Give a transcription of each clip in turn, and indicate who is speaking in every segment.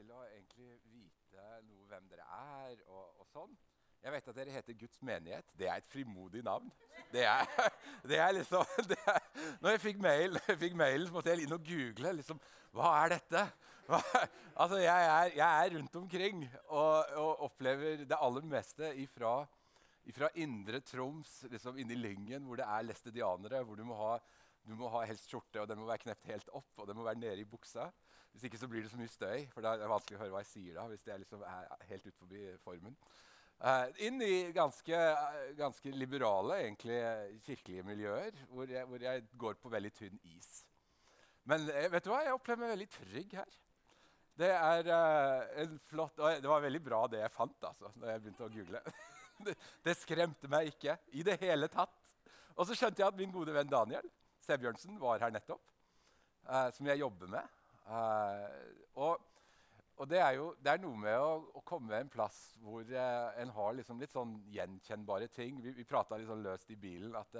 Speaker 1: til å egentlig vite noe hvem dere er og, og sånn. Jeg vet at dere heter Guds menighet. Det er et frimodig navn. Det er, det er liksom det er, Når jeg fikk mail, mailen, måtte jeg inn og google. liksom, Hva er dette? Hva, altså, jeg er, jeg er, rundt omkring og, og, opplever det aller meste ifra, ifra indre Troms, liksom inni Lyngen, hvor det er læstedianere, hvor du må ha du må ha helst skjorte, og den må være knept helt opp, og den må være nede i buksa. Hvis ikke så blir det så mye støy, for det er vanskelig å høre hva jeg sier da. hvis det er, liksom er helt ut forbi formen. Uh, inn i ganske, ganske, liberale egentlig, kirkelige miljøer, hvor jeg, hvor jeg, går på veldig tynn is. Men uh, vet du hva? jeg opplever meg veldig trygg her. Det er uh, flott, Det var veldig bra det jeg fant altså, da jeg begynte å google. det, det, skremte meg ikke i det hele tatt. Og så skjønte jeg at min gode venn Daniel Sebjørnsen var her nettopp, uh, som jeg jobber med. Uh, og, og, det er jo det er noe med å, å komme en plass hvor uh, en har liksom litt sånn gjenkjennbare ting. Vi, vi prata litt sånn løst i bilen. at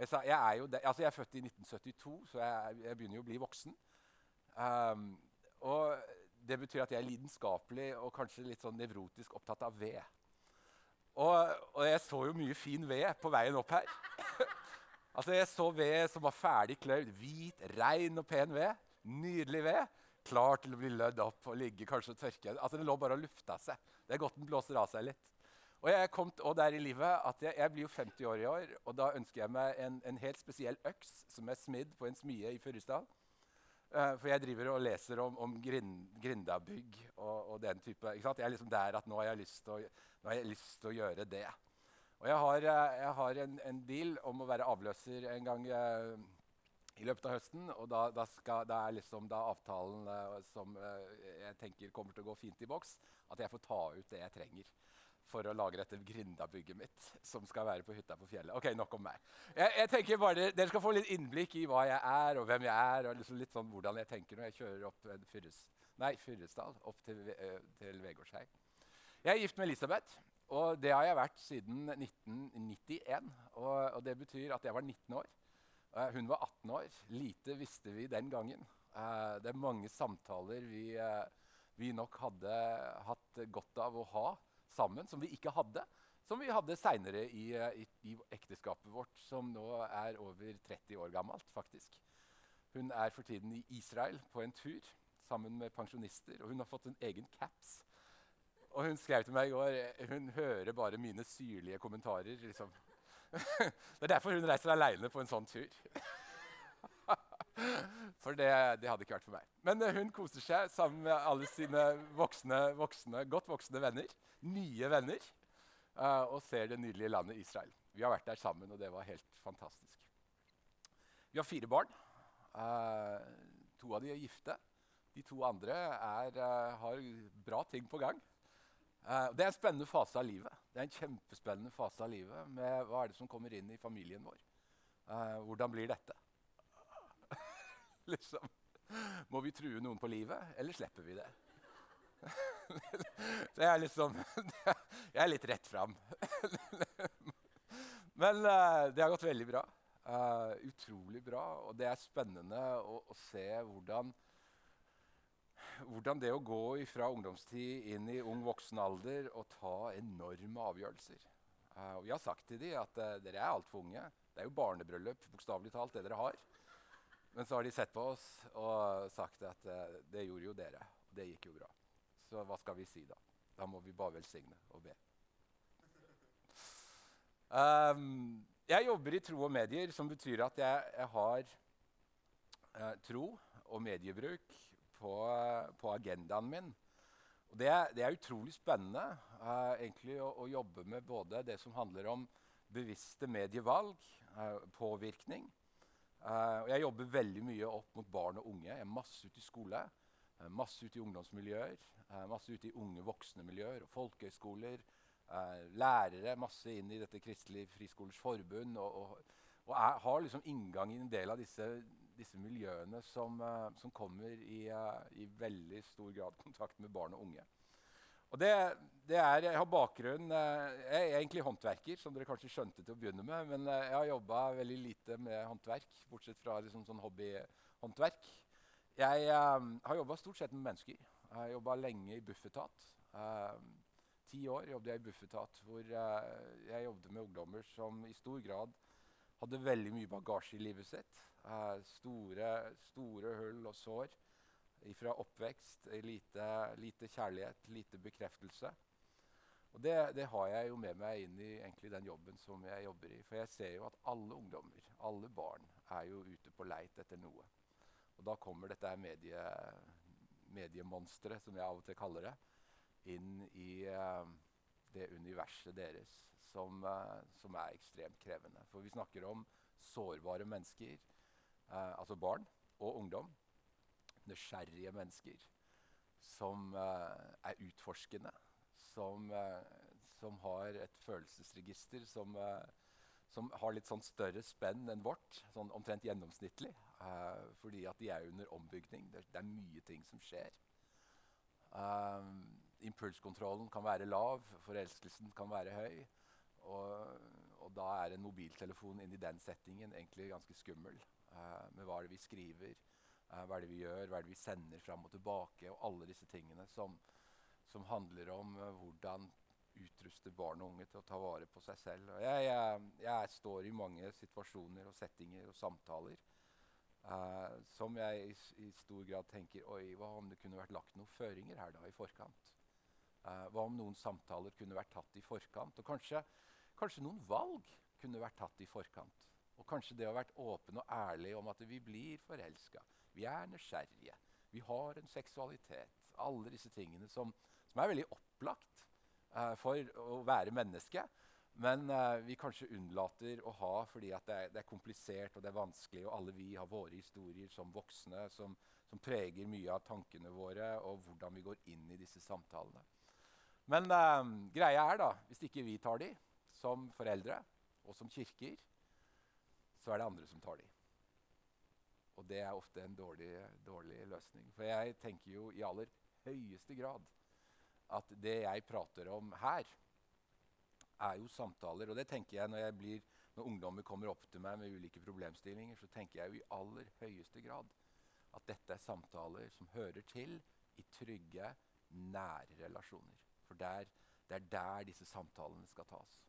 Speaker 1: jeg, sa, jeg, er jo de, altså jeg er født i 1972, så jeg, jeg begynner jo å bli voksen. Um, og det betyr at jeg er lidenskapelig og kanskje litt sånn nevrotisk opptatt av ved. Og, og jeg så jo mye fin ved på veien opp her. Altså, Jeg så ved som var ferdig kløyvd. Hvit, rein og pen ved. Nydelig ved. Klar til å bli lødd opp og ligge kanskje og tørke. Altså, Den lå bare og lufta seg. Det er godt den blåser av seg litt. Og jeg er kommet og der i livet at jeg, jeg, blir jo 50 år i år, og da ønsker jeg meg en, en helt spesiell øks som er smidd på en smie i Furusdal. Uh, for jeg driver og leser om, om grind, grindabygg og, og, den type. Ikke sant? Jeg er liksom der at nå har jeg lyst til å gjøre det. Og jeg har, eh, jeg har en, en, deal om å være avløser en gang eh, i løpet av høsten. Og da, da, skal, da er liksom da avtalen eh, som eh, jeg tenker kommer til å gå fint i boks, at jeg får ta ut det jeg trenger for å lage dette grindabygget mitt, som skal være på hytta på fjellet. Ok, nok om meg. Jeg, jeg tenker bare, Dere skal få litt innblikk i hva jeg er, og hvem jeg er, og liksom litt sånn hvordan jeg tenker når jeg kjører opp Fyrres, nei, Fyrresdal opp til, eh, til Vegårshei. Jeg er gift med Elisabeth. Og det har jeg vært siden 1991. Og, og det betyr at jeg var 19 år. Uh, hun var 18 år. Lite visste vi den gangen. Uh, det er mange samtaler vi, uh, vi, nok hadde hatt godt av å ha sammen, som vi ikke hadde. Som vi hadde seinere i, i, i, ekteskapet vårt, som nå er over 30 år gammelt. faktisk. Hun er for tiden i Israel på en tur sammen med pensjonister. Og hun har fått en egen caps og hun skrev til meg i går hun hører bare mine syrlige kommentarer. Liksom. Det er derfor hun reiser aleine på en sånn tur. for det, det, hadde ikke vært for meg. Men uh, hun koser seg sammen med alle sine voksne, voksne, godt voksne venner. Nye venner. Uh, og ser det nydelige landet Israel. Vi har vært der sammen, og det var helt fantastisk. Vi har fire barn. Uh, to av de er gifte. De to andre er, har bra ting på gang. Det er en spennende fase av livet. Det er en kjempespennende fase av livet med hva er det som kommer inn i familien vår. Uh, hvordan blir dette? liksom. Må vi true noen på livet, eller slipper vi det? det er liksom Jeg er litt rett fram. Men uh, det har gått veldig bra. utrolig bra. Og det er spennende å, å se hvordan hvordan det å gå fra ungdomstid inn i ung voksen alder og ta enorme avgjørelser. Uh, og vi har sagt til dem at uh, dere er altfor unge. Det er jo barnebryllup, bokstavelig talt, det dere har. Men så har de sett på oss og sagt at uh, det gjorde jo dere. Det gikk jo bra. Så hva skal vi si da? Da må vi bare velsigne og be. Um, jeg jobber i tro og medier, som betyr at jeg, jeg har tro og mediebruk på, på agendaen min. Det, det, er utrolig spennende uh, egentlig å, å, jobbe med både det som handler om bevisste medievalg, uh, påvirkning. Uh, jeg jobber veldig mye opp mot barn og unge. Jeg er masse ute i skole, masse ute i ungdomsmiljøer, masse ute i unge voksne-miljøer og folkehøyskoler. lærere, masse inn i dette Kristelig Friskolers Forbund. Og, og, og er, har liksom inngang i en del av disse disse miljøene som, uh, som kommer i, uh, i, veldig stor grad kontakt med barn og unge. Og det, det er, Jeg har bakgrunn uh, Jeg er egentlig håndverker, som dere kanskje skjønte til å begynne med. Men jeg har jobba veldig lite med håndverk, bortsett fra liksom, sånn hobbyhåndverk. Jeg har jobba stort sett med mennesker. Jeg jobba lenge i Bufetat. Uh, ti år jobbet jeg i Bufetat, hvor uh, jeg jobbet med ungdommer som i stor grad hadde veldig mye bagasje i livet sitt. Uh, store, store hull og sår fra oppvekst. Lite, lite, kjærlighet, lite bekreftelse. Og det, det, har jeg jo med meg inn i egentlig den jobben som jeg jobber i. For jeg ser jo at alle ungdommer, alle barn, er jo ute på leit etter noe. Og da kommer dette medie, mediemonsteret, som jeg av og til kaller det, inn i uh, det universet deres som, uh, som, er ekstremt krevende. For vi snakker om sårbare mennesker, uh, altså barn og ungdom. Nysgjerrige mennesker som er utforskende som, eh, som har et følelsesregister som, eh, som, har litt sånn større spenn enn vårt, sånn omtrent gjennomsnittlig. Uh, fordi at de er under ombygning. Det, det er mye ting som skjer. Um, impulskontrollen kan være lav, forelskelsen kan være høy. Og, og da er en mobiltelefon inn i den settingen egentlig ganske skummel. Uh, med hva er det vi skriver, hva er det vi gjør, hva er det vi sender fram og tilbake, og alle disse tingene som, som handler om uh, hvordan utruste barn og unge til å ta vare på seg selv. Jeg, jeg, jeg, står i mange situasjoner og settinger og samtaler uh, som jeg i, i, stor grad tenker Oi, hva om det kunne vært lagt noen føringer her da i forkant? Uh, hva om noen samtaler kunne vært tatt i forkant? Og kanskje, kanskje noen valg kunne vært tatt i forkant? Og kanskje det å ha vært åpen og ærlig om at vi blir forelska. Vi er nysgjerrige. Vi har en seksualitet. Alle disse tingene som, som er veldig opplagt uh, for å være menneske. Men uh, vi kanskje unnlater å ha fordi det er, det, er, komplisert og det er vanskelig. Og alle vi har våre historier som voksne som, som, preger mye av tankene våre og hvordan vi går inn i disse samtalene. Men uh, greia er da, hvis ikke vi tar de som foreldre og som kirker, så er det andre som tar de. Og det er ofte en dårlig, dårlig løsning. For jeg tenker jo i aller høyeste grad at det jeg prater om her, er jo samtaler. Og det tenker jeg når, jeg blir, når ungdommer kommer opp til meg med ulike problemstillinger, så tenker jeg jo i aller høyeste grad at dette er samtaler som hører til i trygge, nære relasjoner. For der, det er der disse samtalene skal tas.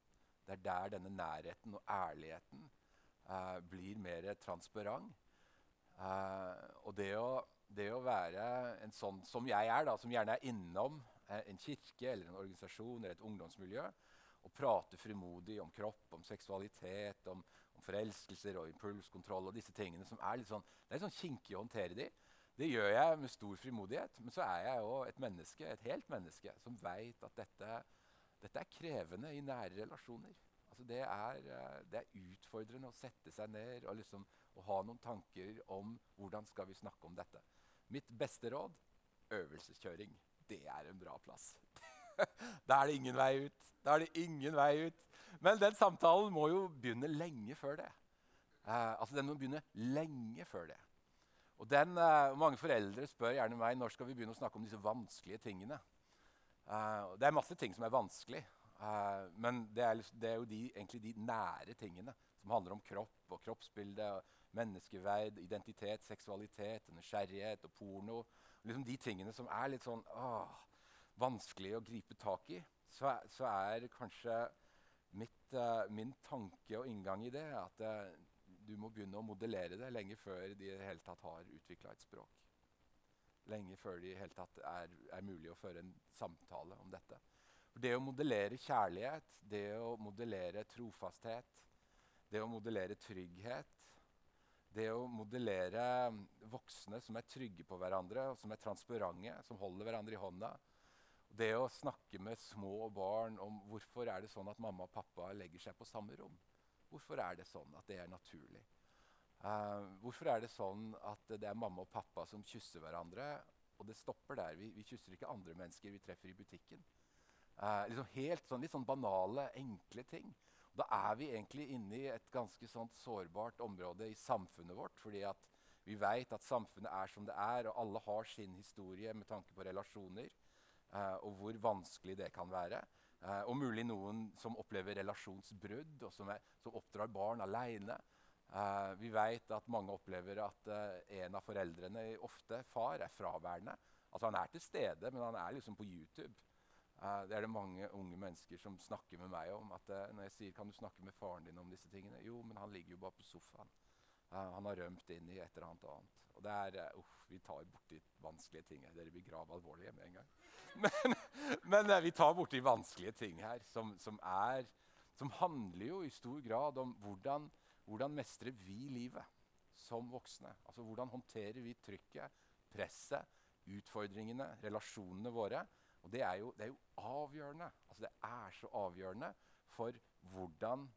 Speaker 1: Det er der denne nærheten og ærligheten uh, blir mer transparent. Eh, og det å, det å, være en sånn som jeg er, da, som gjerne er innom Eh, en kirke eller en organisasjon eller et ungdomsmiljø og prate frimodig om kropp, om seksualitet, om, om, forelskelser og impulskontroll og disse tingene som er litt sånn, det er sånn kinkig å håndtere de. Det gjør jeg med stor frimodighet. Men så er jeg jo et menneske, et helt menneske som veit at dette, dette, er krevende i nære relasjoner. Altså det, er, eh, det, er, utfordrende å sette seg ned og liksom, og ha noen tanker om hvordan skal vi snakke om dette. Mitt beste råd øvelseskjøring det er en bra plass. da er det ingen vei ut. Da er det ingen vei ut. Men den samtalen må jo begynne lenge før det. Uh, altså Den må begynne lenge før det. Og den, uh, Mange foreldre spør gjerne meg når skal vi begynne å snakke om disse vanskelige tingene. Uh, det er masse ting som er vanskelig, men det er, det er jo de, egentlig de nære tingene som handler om kropp og kroppsbilde, menneskeverd, identitet, seksualitet, nysgjerrighet og porno liksom de tingene som er litt sånn åh, vanskelig å gripe tak i, så, så er kanskje mitt, uh, min tanke og inngang i det at uh, du må begynne å modellere det lenge før de i det hele tatt har utvikla et språk. Lenge før det er, er, mulig å føre en samtale om dette. For det å modellere kjærlighet, det å modellere trofasthet, det å modellere trygghet, det å modellere voksne som er trygge på hverandre, og som er transparente, som holder hverandre i hånda. Det å snakke med små barn om hvorfor er det sånn at mamma og pappa legger seg på samme rom. Hvorfor er det sånn at det er naturlig? Uh, hvorfor er det sånn at det er mamma og pappa som kysser hverandre, og det stopper der? Vi, vi kysser ikke andre mennesker vi treffer i butikken. Uh, liksom helt sånn, litt sånn banale, enkle ting. Da er vi egentlig inne i et ganske sånt sårbart område i samfunnet vårt. fordi at vi veit at samfunnet er som det er, og alle har sin historie med tanke på relasjoner. Eh, og hvor vanskelig det kan være. Eh, og mulig noen som opplever relasjonsbrudd, og som, er, som oppdrar barn aleine. Uh, eh, vi veit at mange opplever at en av foreldrene, ofte far, er fraværende. Altså Han er til stede, men han er liksom på YouTube. Uh, det er det mange unge mennesker som snakker med meg om. at uh, Når jeg sier 'Kan du snakke med faren din om disse tingene?' Jo, men han ligger jo bare på sofaen. Uh, han har rømt inn i et eller annet annet. Og det er, uff, Vi tar borti vanskelige ting her. Dere blir grav alvorlige med en gang. Men, men vi tar borti vanskelige ting her som, som, er, som handler jo i stor grad om hvordan, hvordan mestrer vi livet som voksne. Altså Hvordan håndterer vi trykket, presset, utfordringene, relasjonene våre? Og det er jo, det er jo avgjørende. Altså Det er så avgjørende for hvordan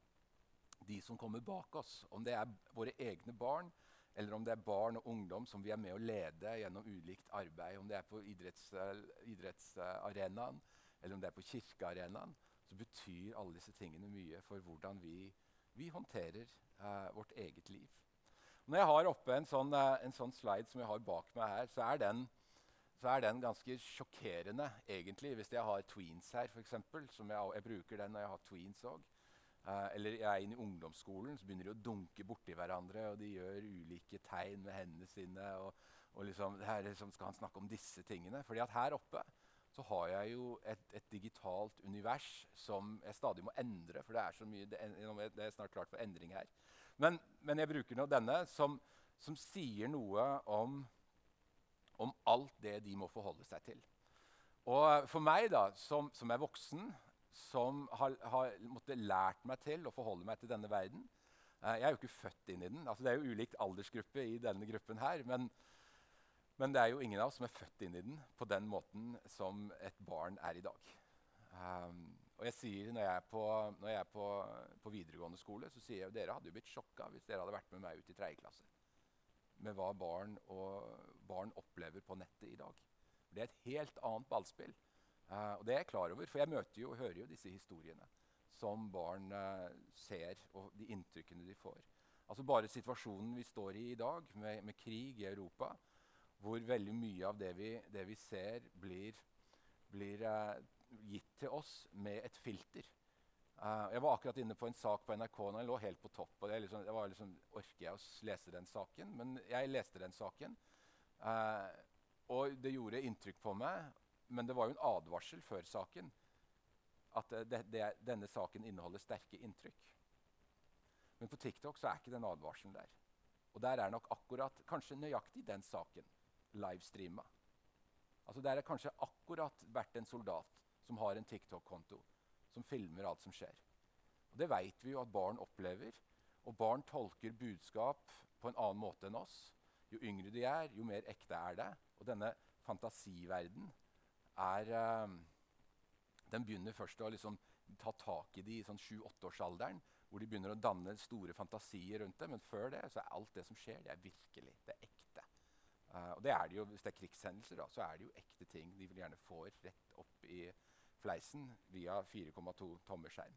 Speaker 1: de som kommer bak oss, om det er våre egne barn, eller om det er barn og ungdom som vi er med å lede gjennom ulikt arbeid, om det er på idrettsarenaen, eller om det er på kirkearenaen, så betyr alle disse tingene mye for hvordan vi, vi håndterer uh, vårt eget liv. Når jeg har oppe en sånn, uh, en sånn slide som jeg har bak meg her, så er den, så er den ganske sjokkerende, egentlig. Hvis jeg har tweens her, f.eks. Jeg, jeg bruker den når jeg har tweens òg. Uh, eller jeg er inne i ungdomsskolen, så begynner de å dunke borti hverandre. Og de gjør ulike tegn med hendene sine. Og, og liksom, her liksom skal han snakke om disse tingene. Fordi at her oppe så har jeg jo et, et, digitalt univers som jeg stadig må endre. For det er så mye, det, det er snart klart for endring her. Men, men jeg bruker nå denne som, som sier noe om, om, alt det de må forholde seg til. Og for meg, da, som, som er voksen, som har, har måttet lært meg til å forholde meg til denne verden. Eh, jeg er jo ikke født inn i den. Altså, det er jo ulikt aldersgruppe i denne gruppen her. Men, men, det er jo ingen av oss som er født inn i den på den måten som et barn er i dag. Um, og jeg sier Når jeg er, på, når jeg er på, på, videregående skole, så sier jeg at dere hadde jo blitt sjokka hvis dere hadde vært med meg ut i tredje klasse. Med hva barn, og, barn opplever på nettet i dag. Det er et helt annet ballspill Uh, og det er jeg klar over, for jeg møter jo og hører jo disse historiene som barn uh, ser, og de inntrykkene de får. Altså Bare situasjonen vi står i i dag, med, med krig i Europa, hvor veldig mye av det vi, det vi ser, blir, blir uh, gitt til oss med et filter. Jeg var akkurat inne på en sak på NRK når jeg lå helt på topp. og det, liksom, jeg var liksom, Orker jeg å lese den saken? Men jeg leste den saken. og det gjorde inntrykk på meg. Men det var jo en advarsel før saken at det, det, denne saken inneholder sterke inntrykk. Men på TikTok så er ikke den advarselen der. Og der er nok akkurat, kanskje nøyaktig den saken livestreama. Altså Der er kanskje akkurat vært en soldat som har en TikTok-konto, som filmer alt som skjer. Og Det vet vi jo at barn opplever. Og barn tolker budskap på en annen måte enn oss. Jo yngre de er, jo mer ekte er det. Og denne fantasiverden er uh, Den begynner først å liksom ta tak i de i sånn 7-8-årsalderen. Hvor de begynner å danne store fantasier rundt det. Men før det så er alt det som skjer, det er virkelig. Det er ekte. Uh, og det er det jo, Hvis det er krigshendelser, da, så er det jo ekte ting de vil gjerne får rett opp i fleisen via 4,2 tommer skjerm.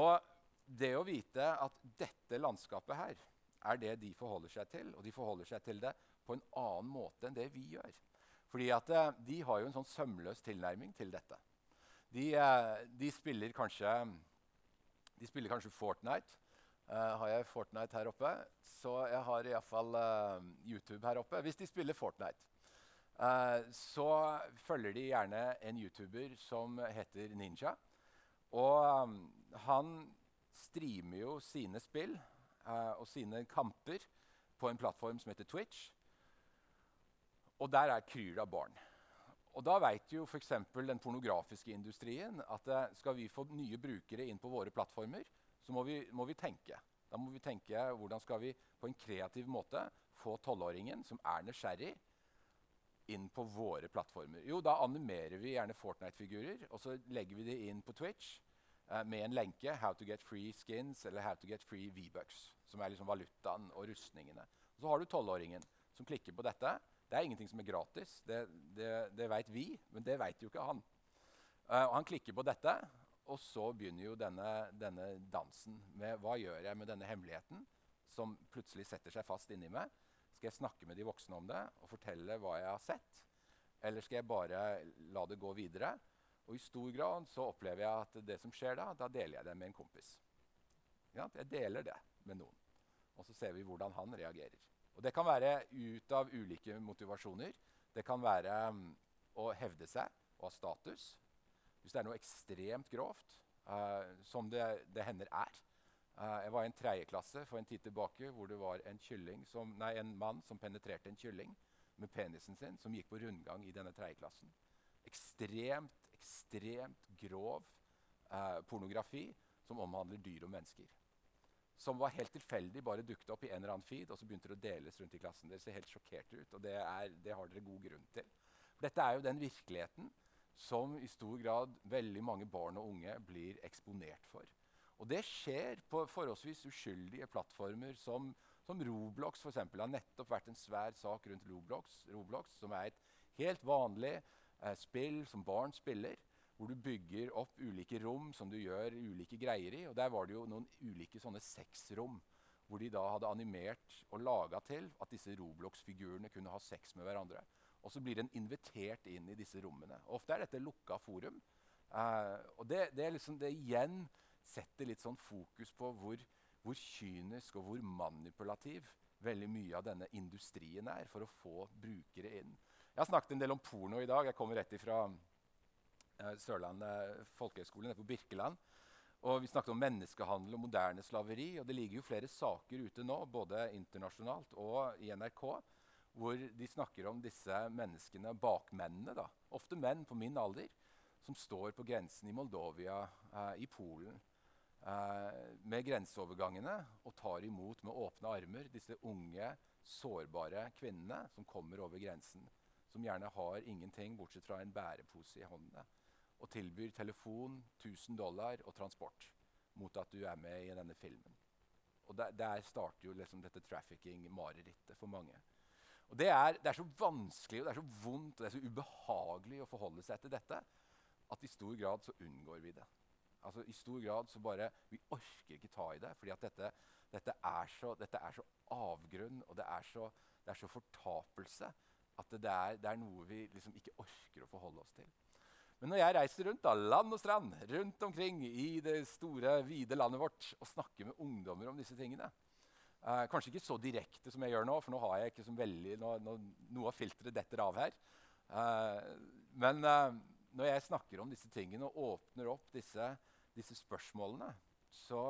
Speaker 1: Og det å vite at dette landskapet her er det de forholder seg til, og de forholder seg til det på en annen måte enn det vi gjør fordi at eh, De har jo en sånn sømløs tilnærming til dette. De, eh, de, spiller, kanskje, de spiller kanskje Fortnite. Uh, har jeg Fortnite her oppe, så jeg har iallfall uh, YouTube her oppe. Hvis de spiller Fortnite, så følger de gjerne en YouTuber som heter Ninja. Og um, han streamer jo sine spill uh, og sine kamper på en plattform som heter Twitch. Og der er kryr av barn. Og Da vet jo f.eks. den pornografiske industrien at uh, skal vi få nye brukere inn på våre plattformer, så må vi, må vi, tenke. Da må vi tenke hvordan skal vi på en kreativ måte få tolvåringen som er nysgjerrig, inn på våre plattformer. Jo, da animerer vi gjerne Fortnite-figurer, og så legger vi det inn på Twitch uh, med en lenke 'How to get free skins' eller 'How to get free V-bucks', som er liksom valutaen og rustningene. Og så har du tolvåringen som klikker på dette det er ingenting som er gratis. Det, det, det veit vi, men det veit jo ikke han. Uh, og han klikker på dette, og så begynner jo denne, denne, dansen med hva gjør jeg med denne hemmeligheten som plutselig setter seg fast inni meg. Skal jeg snakke med de voksne om det og fortelle hva jeg har sett? Eller skal jeg bare la det gå videre? Og i stor grad så opplever jeg at det som skjer da, da deler jeg det med en kompis. Ja, jeg deler det med noen. Og så ser vi hvordan han reagerer. Og Det kan være ut av ulike motivasjoner. Det kan være um, å hevde seg og ha status. Hvis det er noe ekstremt grovt, uh, som det, det, hender er. Uh, jeg var i en tredjeklasse for en tid tilbake hvor det var en, som, nei, en, mann som penetrerte en kylling med penisen sin, som gikk på rundgang i denne tredjeklassen. Ekstremt, ekstremt grov uh, pornografi som omhandler dyr og mennesker som var helt tilfeldig bare dukket opp i en eller annen feed, og så begynte det å deles rundt i klassen. Dere ser helt sjokkerte ut, og det, er, det, har dere god grunn til. For dette er jo den virkeligheten som i stor grad veldig mange barn og unge blir eksponert for. Og det skjer på forholdsvis uskyldige plattformer som, som Roblox f.eks. Det har nettopp vært en svær sak rundt Roblox, Roblox som er et helt vanlig eh, spill som barn spiller hvor du bygger opp ulike rom som du gjør ulike greier i. Og Der var det jo noen ulike sånne sexrom hvor de da hadde animert og laga til at disse Roblox-figurene kunne ha sex med hverandre. Og så blir den invitert inn i disse rommene. Ofte er dette lukka forum. Eh, og det, det, liksom, det, igjen setter litt sånn fokus på hvor, hvor, kynisk og hvor manipulativ veldig mye av denne industrien er for å få brukere inn. Jeg har snakket en del om porno i dag. Jeg kommer rett ifra Eh, Sørlandet folkehøgskole på Birkeland. Og Vi snakket om menneskehandel og moderne slaveri. og Det ligger jo flere saker ute nå, både internasjonalt og i NRK, hvor de snakker om disse menneskene, bakmennene, da, ofte menn på min alder, som står på grensen i Moldovia, eh, i Polen, med grenseovergangene og tar imot med åpne armer disse unge, sårbare kvinnene som kommer over grensen. Som gjerne har ingenting bortsett fra en bærepose i håndene og tilbyr telefon, 1000 dollar og transport mot at du er med i denne filmen. Og Der, der starter jo liksom dette trafficking-marerittet for mange. Og det er, det er, så vanskelig og det er så vondt og det er så ubehagelig å forholde seg til dette at i stor grad så unngår vi det. Altså I stor grad så bare Vi orker ikke ta i det, fordi at dette, dette, er, så, dette er, så, avgrunn og det er så, det er så fortapelse at det, er, det er noe vi liksom ikke orker å forholde oss til. Men når jeg reiser rundt, da, land og strand, rundt omkring i det store, vide landet vårt og snakker med ungdommer om disse tingene eh, Kanskje ikke så direkte som jeg gjør nå, for nå har jeg ikke som veldig, nå, nå, noe av filteret detter av her. Eh, men eh, når jeg snakker om disse tingene og åpner opp disse, disse spørsmålene, så,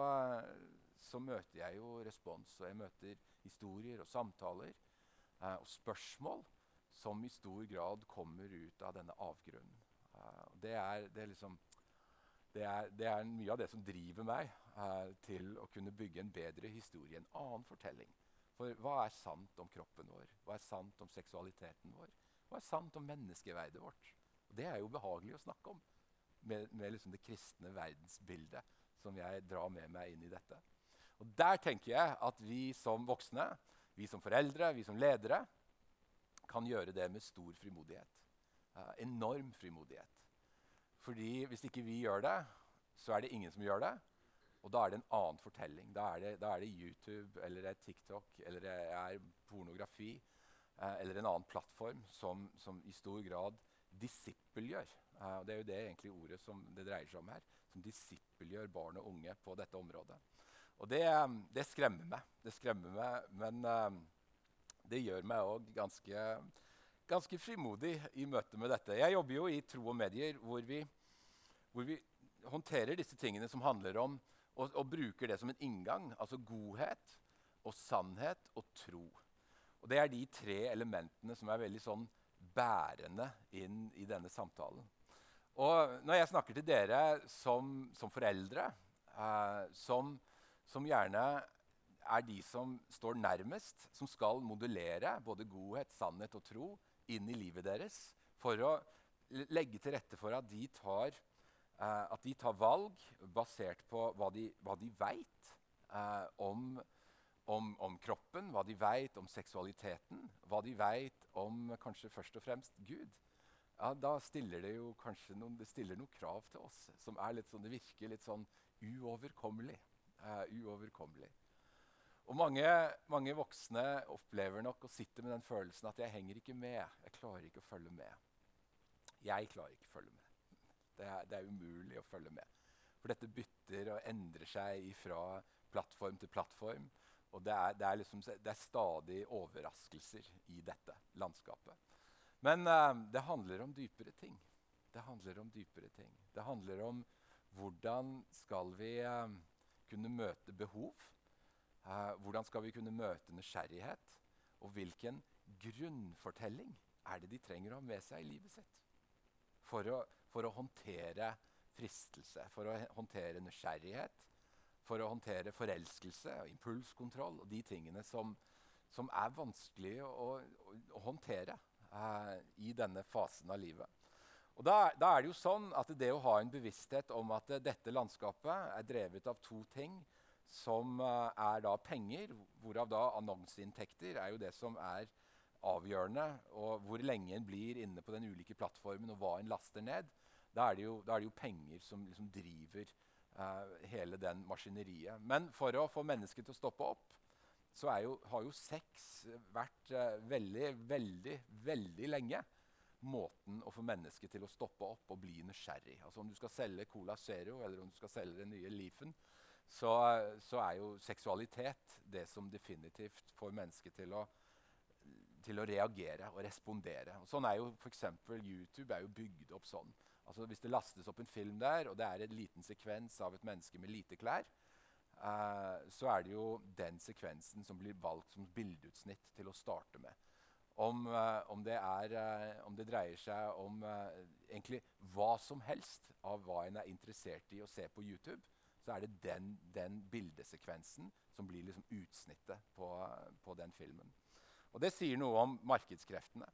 Speaker 1: så, møter jeg jo respons. Og jeg møter historier og samtaler eh, og spørsmål som i stor grad kommer ut av denne avgrunnen. Eh, det, er, det, er liksom, det, er, det, er, mye av det som driver meg eh, til å kunne bygge en bedre historie, en annen fortelling. For hva er sant om kroppen vår? Hva er sant om seksualiteten vår? Hva er sant om menneskeverdet vårt? Og det er jo behagelig å snakke om med, med liksom det kristne verdensbildet som jeg drar med meg inn i dette. Og Der tenker jeg at vi som voksne, vi som foreldre, vi som ledere, kan gjøre det med stor frimodighet. Uh, enorm frimodighet. Fordi hvis ikke vi gjør det, så er det ingen som gjør det. Og da er det en annen fortelling. Da er det, da er det YouTube eller det TikTok eller det er pornografi uh, eller en annen plattform som, som i stor grad disippelgjør. Uh, det er jo det egentlig ordet som det dreier seg om her. Som disippelgjør barn og unge på dette området. Og det, um, det skremmer meg. Det skremmer meg, men um, det gjør meg òg ganske ganske frimodig i møte med dette. Jeg jobber jo i Tro og medier, hvor vi, hvor vi håndterer disse tingene som handler om og, og, bruker det som en inngang. Altså godhet og sannhet og tro. Og Det er de tre elementene som er veldig sånn bærende inn i denne samtalen. Og når jeg snakker til dere som, som foreldre, eh, som, som, gjerne er de som står nærmest, som skal modulere både godhet, sannhet og tro, inn i livet deres for å legge til rette for at de tar, eh, at de tar valg basert på hva de, hva de veit eh, om, om, om, kroppen, hva de veit om seksualiteten, hva de veit om kanskje først og fremst Gud. Ja, da stiller det jo kanskje noen, noen krav til oss som er litt sånn, det virker litt sånn uoverkommelig. Uh, uoverkommelig. Og mange, mange, voksne opplever nok å sitte med den følelsen at jeg henger ikke med. Jeg klarer ikke å følge med. Jeg klarer ikke å følge med. Det er, det er umulig å følge med. For dette bytter og endrer seg fra plattform til plattform. Og det er, det, er liksom, det er, stadig overraskelser i dette landskapet. Men uh, det handler om dypere ting. Det handler om dypere ting. Det handler om hvordan skal vi uh, kunne møte behov? Uh, hvordan skal vi kunne møte nysgjerrighet? Og hvilken grunnfortelling er det de trenger å ha med seg i livet sitt? For å, for å håndtere fristelse, for å håndtere nysgjerrighet, for å håndtere forelskelse og impulskontroll og de tingene som, som er vanskelig å, å, å håndtere eh, i denne fasen av livet. Og da, da, er Det jo sånn at det å ha en bevissthet om at dette landskapet er drevet av to ting, som uh, er da penger, hvorav da annonseinntekter er jo det som er avgjørende. Og hvor lenge en blir inne på den ulike plattformen, og hva en laster ned. Da er det jo, er det jo penger som liksom driver uh, hele den maskineriet. Men for å få mennesket til å stoppe opp, så jo, har jo sex vært uh, veldig, veldig, veldig lenge måten å få mennesket til å stoppe opp og bli nysgjerrig. Altså Om du skal selge Cola Zero eller om du skal selge den nye Leafen, så, så er jo seksualitet det som definitivt får mennesket til å, til å reagere og respondere. Og sånn er jo f.eks. YouTube er jo bygd opp sånn. Altså Hvis det lastes opp en film der, og det er en liten sekvens av et menneske med lite klær, uh, så er det jo den sekvensen som blir valgt som bildeutsnitt til å starte med. Om, uh, om, det, er, uh, om det, dreier seg om egentlig hva som helst av hva en er interessert i å se på YouTube, så er det den, den bildesekvensen som blir liksom utsnittet på, på, den filmen. Og Det sier noe om markedskreftene.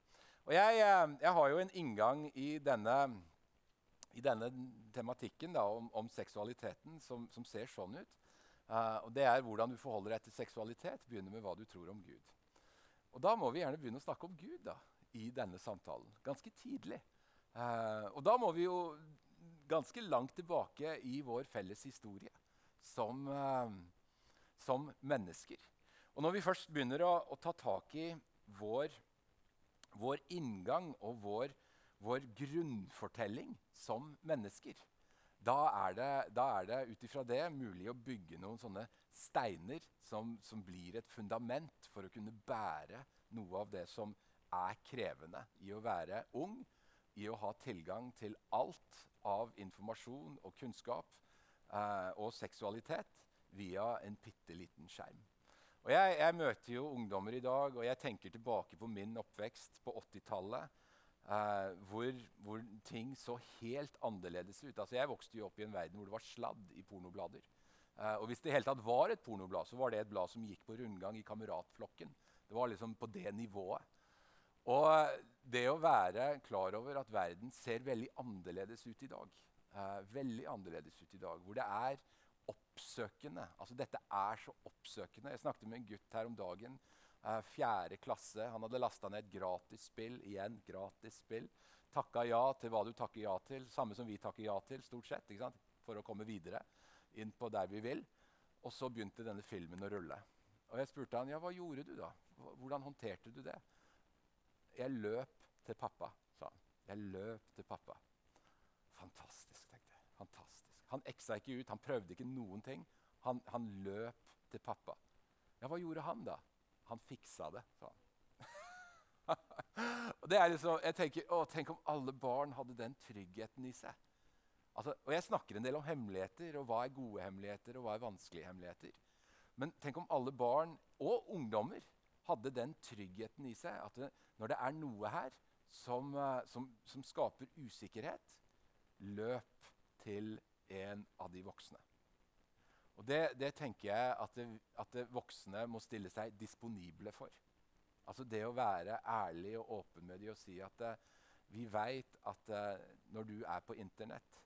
Speaker 1: Og jeg, jeg har jo en inngang i denne i denne tematikken da, om, om, seksualiteten som, som, ser sånn ut. Uh, og Det er hvordan du forholder deg til seksualitet. Begynner med hva du tror om Gud. Og Da må vi gjerne begynne å snakke om Gud da, i denne samtalen. Ganske tidlig. Uh, og da må vi jo ganske langt tilbake i vår felles historie som, uh, som mennesker. Og når vi først begynner å, å ta tak i vår, vår inngang og vår vår grunnfortelling som mennesker. Da er det, da det ut ifra det mulig å bygge noen sånne steiner som, som, blir et fundament for å kunne bære noe av det som er krevende i å være ung, i å ha tilgang til alt av informasjon og kunnskap eh, og seksualitet via en bitte liten skjerm. Og jeg, jeg, møter jo ungdommer i dag, og jeg tenker tilbake på min oppvekst på 80-tallet. Uh, hvor, hvor, ting så helt annerledes ut. Altså, jeg vokste jo opp i en verden hvor det var sladd i pornoblader. Uh, og hvis det hele tatt var et pornoblad, så var det et blad som gikk på rundgang i kameratflokken. Det var liksom på det nivået. Og det å være klar over at verden ser veldig annerledes ut i dag uh, Veldig annerledes ut i dag, hvor det er oppsøkende. Altså Dette er så oppsøkende. Jeg snakket med en gutt her om dagen fjerde klasse. Han hadde lasta ned et gratis spill. Igjen gratis spill. Takka ja til hva du takker ja til. Samme som vi takker ja til, stort sett. For å komme videre inn på der vi vil. Og så begynte denne filmen å rulle. Og jeg spurte han, ja, hva gjorde du da? Hvordan håndterte du det? Jeg løp til pappa, sa han. Jeg løp til pappa. Fantastisk, tenkte jeg. Fantastisk. Han eksa ikke ut, han prøvde ikke noen ting. Han, han løp til pappa. Ja, hva gjorde han da? Han fiksa det, sa han. det er liksom, jeg tenker, å, Tenk om alle barn hadde den tryggheten i seg. Altså, og Jeg snakker en del om hemmeligheter, og hva er gode hemmeligheter og hva er vanskelige hemmeligheter. Men tenk om alle barn og ungdommer hadde den tryggheten i seg at det, når det er noe her som, uh, som, som skaper usikkerhet, løp til en av de voksne. Og det, det tenker jeg at, det, at det voksne må stille seg disponible for. Altså det å være ærlig og åpen med dem og si at uh, vi veit at uh, når du er på Internett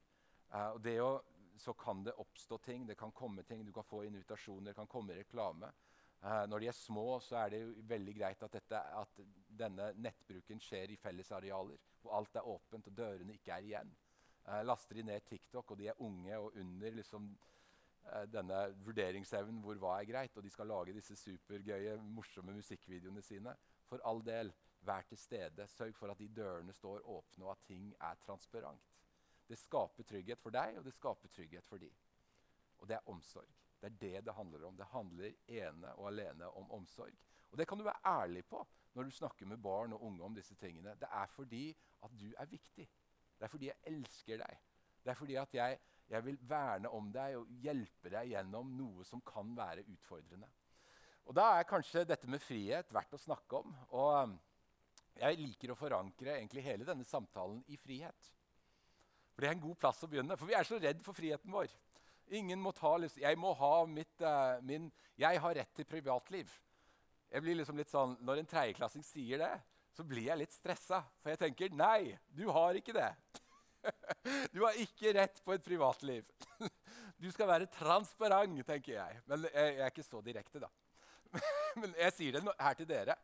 Speaker 1: uh, og det å, Så kan det oppstå ting, det kan komme ting, du kan få invitasjoner, det kan komme reklame. når de er små, så er det veldig greit at, dette, at denne nettbruken skjer i fellesarealer, hvor alt er åpent og dørene ikke er igjen. laster de ned TikTok, og de er unge og under liksom, denne vurderingsevnen hvor hva er greit, og de skal lage disse supergøye, morsomme musikkvideoene sine. For all del, vær til stede. Sørg for at de dørene står åpne, og at ting er transparent. Det skaper trygghet for deg, og det skaper trygghet for de. Og det er omsorg. Det er det det handler om. Det handler ene og alene om omsorg. Og det kan du være ærlig på når du snakker med barn og unge om disse tingene, det er fordi at du er viktig. Det er fordi jeg elsker deg. Det er fordi at jeg, jeg vil verne om deg og hjelpe deg gjennom noe som kan være utfordrende. Og Da er kanskje dette med frihet verdt å snakke om. Og um, Jeg liker å forankre egentlig hele denne samtalen i frihet. For Det er en god plass å begynne, for vi er så redd for friheten vår. Ingen må ta, Jeg må ha mitt, uh, min, jeg har rett til privatliv. Jeg blir liksom litt sånn, Når en tredjeklassing sier det, så blir jeg litt stressa. For jeg tenker nei, du har ikke det. Du har ikke rett på et privatliv. Du skal være transparent, tenker jeg. Men jeg, er ikke så direkte, da. Men jeg sier det her til dere.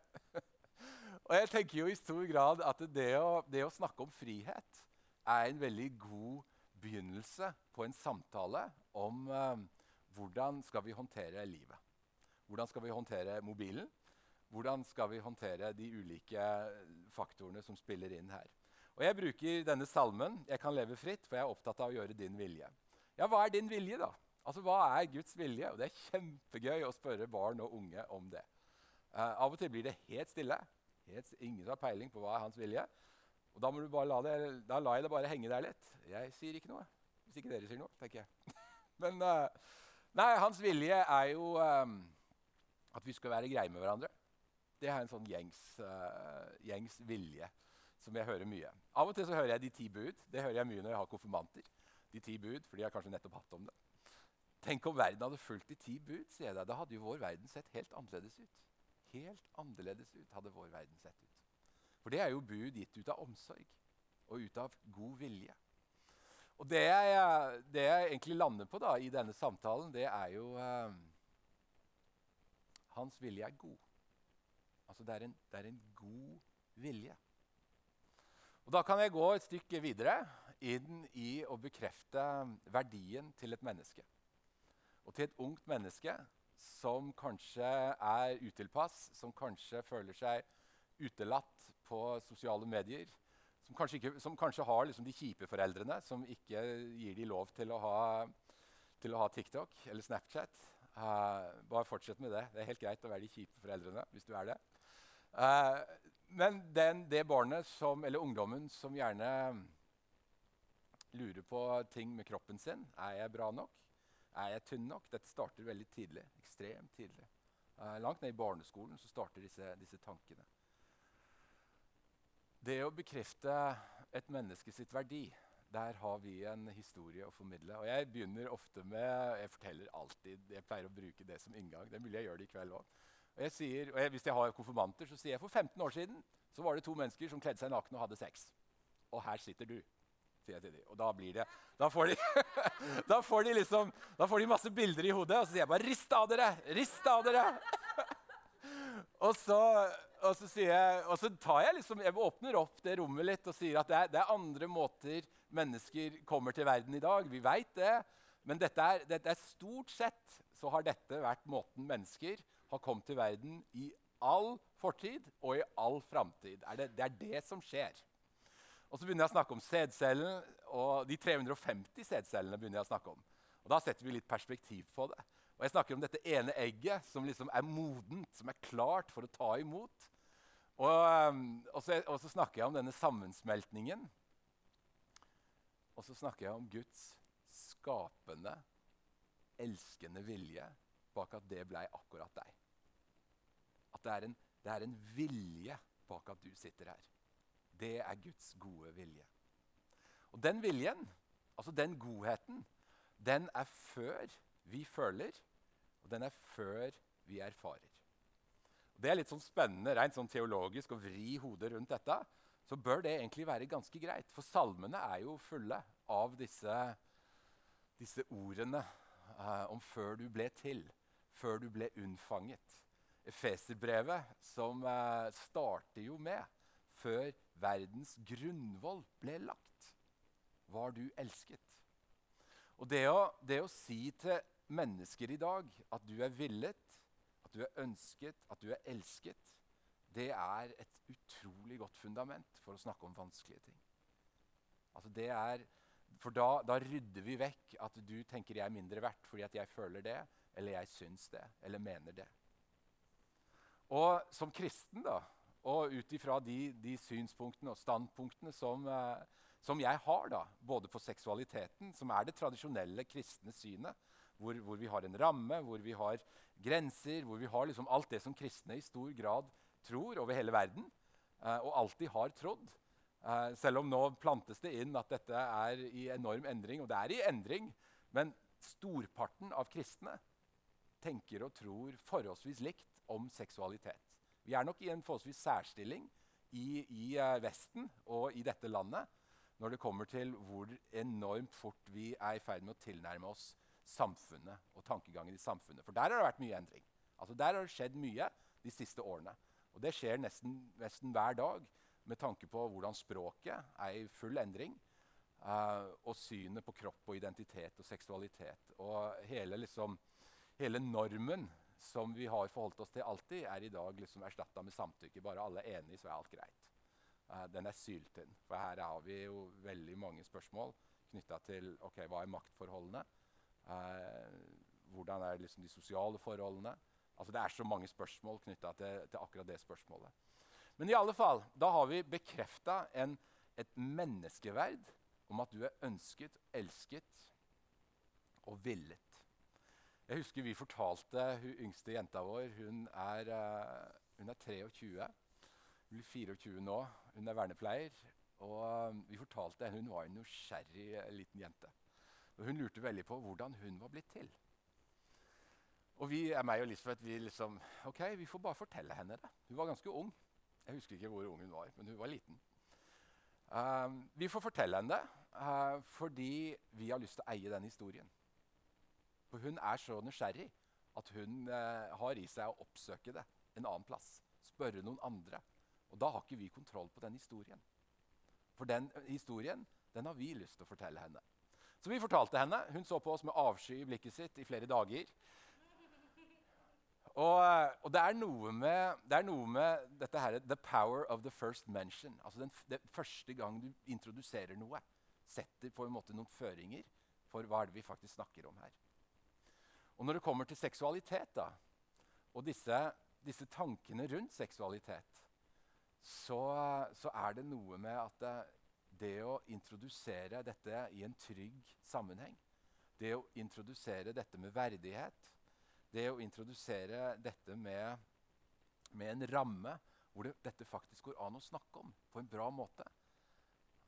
Speaker 1: Og jeg tenker jo i stor grad at det å, det å snakke om frihet er en veldig god begynnelse på en samtale om eh, hvordan skal vi håndtere livet. Hvordan skal vi håndtere mobilen? Hvordan skal vi håndtere de ulike faktorene som spiller inn her? Og Jeg bruker denne salmen 'Jeg kan leve fritt', for jeg er opptatt av å gjøre din vilje. Ja, hva er din vilje, da? Altså, Hva er Guds vilje? Og Det er kjempegøy å spørre barn og unge om det. Uh, av og til blir det helt stille. Helt, ingen har peiling på hva er hans vilje. Og Da, må du bare la det, da lar jeg det bare henge der litt. Jeg sier ikke noe. Hvis ikke dere sier noe, tenker jeg. Men uh, nei, hans vilje er jo um, at vi skal være greie med hverandre. Det er en sånn gjengs, uh, gjengs vilje som jeg hører mye. Av og til så hører jeg De ti bud. Det hører jeg mye når jeg har konfirmanter. De ti bud, for de har kanskje nettopp hatt om det. Tenk om verden hadde fulgt de ti bud. sier jeg deg. Da hadde jo vår verden sett helt annerledes ut. Helt annerledes ut hadde vår verden sett ut. For det er jo bud gitt ut av omsorg og ut av god vilje. Og det jeg, det jeg egentlig lander på da, i denne samtalen, det er jo eh, Hans vilje er god. Altså det er en, det er en god vilje. Og Da kan jeg gå et stykke videre inn i å bekrefte verdien til et menneske. Og til et ungt menneske som kanskje er utilpass, som kanskje føler seg utelatt på sosiale medier, som kanskje, ikke, som kanskje har liksom de kjipe foreldrene som ikke gir de lov til å ha, til å ha TikTok eller Snapchat. Uh, bare fortsett med det. Det er helt greit å være de kjipe foreldrene hvis du er det. Uh, men den, det barnet som, eller ungdommen som gjerne lurer på ting med kroppen sin Er jeg bra nok? Er jeg tynn nok? Dette starter veldig tidlig. Ekstremt tidlig. Eh, langt ned i barneskolen så starter disse, disse, tankene. Det å bekrefte et menneske sitt verdi, der har vi en historie å formidle. Og Jeg begynner ofte med Jeg forteller alltid, jeg pleier å bruke det som inngang. Det mulig jeg gjør det i kveld også. Og jeg sier, og jeg, Hvis jeg har konfirmanter, så sier jeg for 15 år siden så var det to mennesker som kledde seg nakne og hadde sex. Og her sitter du, sier jeg til dem. Og da blir det, da får de, da får de liksom, da får de masse bilder i hodet, og så sier jeg bare 'Rist av dere! Rist av dere!' og, så, og, så sier jeg, og så tar jeg liksom, jeg åpner opp det rommet litt og sier at det er, det er andre måter mennesker kommer til verden i dag. Vi veit det. Men dette er, dette er stort sett så har dette vært måten mennesker har kommet til verden i all fortid og i all framtid. Det, det, er det som skjer. Og så begynner jeg å snakke om sædcellen, og de 350 sædcellene. begynner jeg å snakke om. Og Da setter vi litt perspektiv på det. Og Jeg snakker om dette ene egget som liksom er modent, som er klart for å ta imot. Og, um, og, så, og så snakker jeg om denne sammensmeltningen. Og så snakker jeg om Guds skapende, elskende vilje bak at det blei akkurat deg. At det er, en, det er en vilje bak at du sitter her. Det er Guds gode vilje. Og den viljen, altså den godheten, den er før vi føler, og den er før vi erfarer. Og det er litt sånn spennende rent sånn teologisk å vri hodet rundt dette. Så bør det egentlig være ganske greit. For salmene er jo fulle av disse, disse ordene eh, om før du ble til, før du ble unnfanget. Efeserbrevet, som eh, starter jo med før verdens grunnvoll ble lagt, var du elsket. Og det å, det å si til mennesker i dag at du er villet, at du er ønsket, at du er elsket, det er et utrolig godt fundament for å snakke om vanskelige ting. Altså det er, for da, da, rydder vi vekk at du tenker jeg er mindre verdt fordi at jeg føler det, eller jeg syns det, eller mener det. Og som kristen, da, og ut ifra de, de, synspunktene og standpunktene som, eh, som, jeg har, da, både på seksualiteten, som er det tradisjonelle kristne synet, hvor, hvor vi har en ramme, hvor vi har grenser, hvor vi har liksom alt det som kristne i stor grad tror over hele verden, eh, og alltid har trodd. Eh, selv om nå plantes det inn at dette er i enorm endring, og det er i endring. Men storparten av kristne tenker og tror forholdsvis likt om seksualitet. Vi er nok i en forholdsvis særstilling i, i uh, Vesten og i dette landet når det kommer til hvor enormt fort vi er i ferd med å tilnærme oss samfunnet og tankegangen i samfunnet. For der har det vært mye endring. Altså Der har det skjedd mye de siste årene. Og det skjer nesten, nesten hver dag med tanke på hvordan språket er i full endring. Uh, og synet på kropp og identitet og seksualitet. Og hele, liksom, hele normen som vi har forholdt oss til alltid, er i dag liksom erstatta med samtykke. Bare alle er enige, så er alt greit. Uh, den er syltynn. For her har vi jo veldig mange spørsmål knytta til ok, hva er maktforholdene. Uh, hvordan er liksom de sosiale forholdene? Altså Det er så mange spørsmål knytta til, til, akkurat det spørsmålet. Men i alle fall, da har vi bekrefta et menneskeverd om at du er ønsket, elsket og villet. Jeg husker vi fortalte hun yngste jenta vår Hun er, uh, hun er 23. Hun blir 24 nå. Hun er vernepleier. Og um, vi fortalte henne Hun var en nysgjerrig uh, liten jente. Og Hun lurte veldig på hvordan hun var blitt til. Og vi, meg og Lisbeth vi liksom Ok, vi får bare fortelle henne det. Hun var ganske ung. Jeg husker ikke hvor ung hun var, men hun var liten. Uh, vi får fortelle henne det uh, fordi vi har lyst til å eie den historien. For hun er så nysgjerrig at hun eh, har i seg å oppsøke det en annen plass. Spørre noen andre. Og da har ikke vi kontroll på den historien. For den eh, historien den har vi lyst til å fortelle henne. Så vi fortalte henne. Hun så på oss med avsky i blikket sitt i flere dager. Og, eh, og det, er med, det, er noe med, dette her, the power of the first mention. Altså den, den første gang du introduserer noe, setter på en måte noen føringer for hva er det vi faktisk snakker om her. Og når det kommer til seksualitet da, og disse, disse tankene rundt seksualitet, så, så, er det noe med at det, det å introdusere dette i en trygg sammenheng, det å introdusere dette med verdighet, det å introdusere dette med, med en ramme hvor det, dette faktisk går an å snakke om på en bra måte,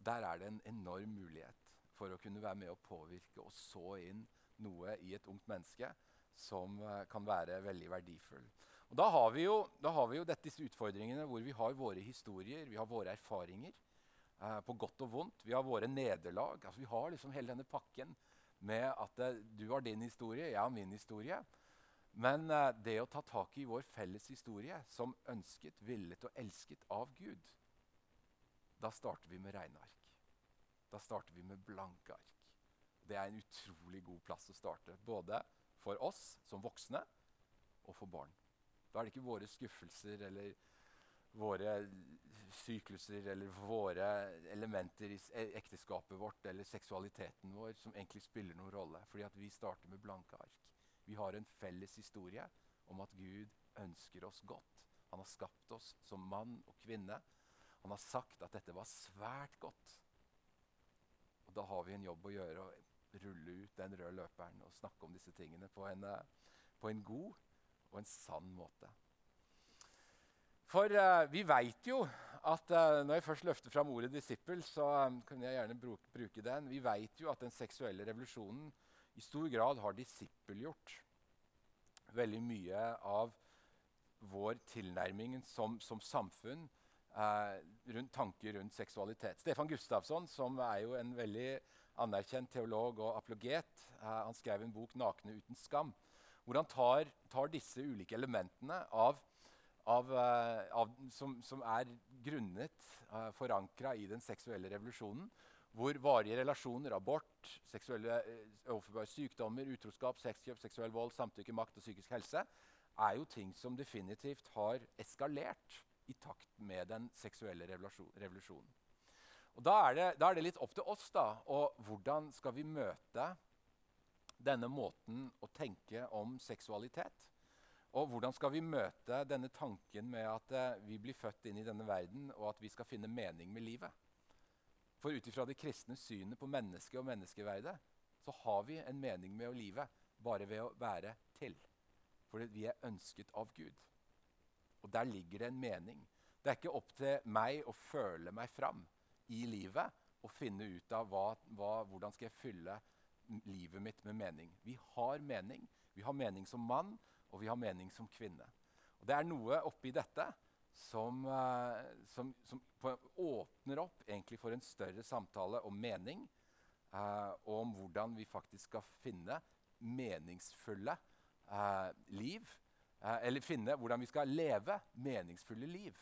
Speaker 1: der er det en enorm mulighet for å kunne være med å påvirke og så inn noe i et ungt menneske som uh, kan være veldig verdifull. Og da har vi jo, har vi jo dette, disse utfordringene hvor vi har våre historier, vi har våre erfaringer. Uh, på godt og vondt. Vi har våre nederlag. Altså, vi har liksom hele denne pakken med at uh, du har din historie, jeg har min historie. Men det å ta tak i vår felles historie som ønsket, villet og elsket av Gud, da starter vi med regneark. Da starter vi med blanke ark. Det er en utrolig god plass å starte. Både for oss som voksne og for barn. Da er det ikke våre skuffelser eller våre sykluser eller våre elementer i ekteskapet vårt eller seksualiteten vår som egentlig spiller noen rolle. Fordi at vi starter med blanke ark. Vi har en felles historie om at Gud ønsker oss godt. Han har skapt oss som mann og kvinne. Han har sagt at dette var svært godt. Og da har vi en jobb å gjøre rulle ut den røde løperen og snakke om disse tingene på en, eh, på en god og en sann måte. For uh, vi veit jo at uh, Når jeg først løfter fram ordet 'disippel', så um, kan jeg gjerne bruke, bruke den. Vi veit jo at den seksuelle revolusjonen i stor grad har disippelgjort veldig mye av vår tilnærming som, som samfunn uh, rundt tanker rundt seksualitet. Stefan Gustafsson, som er jo en veldig anerkjent teolog og apologet. Uh, han skrev en bok 'Nakne uten skam', hvor han tar, tar disse ulike elementene av, av, uh, av, som, som, er grunnet, uh, eh, forankra i den seksuelle revolusjonen, hvor varige relasjoner, abort, seksuelle uh, sykdommer, utroskap, sexkjøp, seksuell vold, samtykke, makt og psykisk helse er jo ting som definitivt har eskalert i takt med den seksuelle revolusjonen. Og da er, det, da er, det, litt opp til oss da, og hvordan skal vi møte denne måten å tenke om seksualitet. Og hvordan skal vi møte denne tanken med at eh, vi blir født inn i denne verden, og at vi skal finne mening med livet? For ut ifra det kristne synet på mennesket og menneskeverdet, så har vi en mening med livet bare ved å være til. Fordi vi er ønsket av Gud. Og der ligger det en mening. Det er ikke opp til meg å føle meg fram i livet og finne ut av hva, hva, hvordan skal jeg fylle livet mitt med mening. Vi har mening. Vi har mening som mann, og vi har mening som kvinne. Og Det er noe oppi dette som, uh, som, som åpner opp for en større samtale om mening. Uh, og om hvordan vi faktisk skal finne meningsfulle uh, liv. eller finne hvordan vi skal leve meningsfulle liv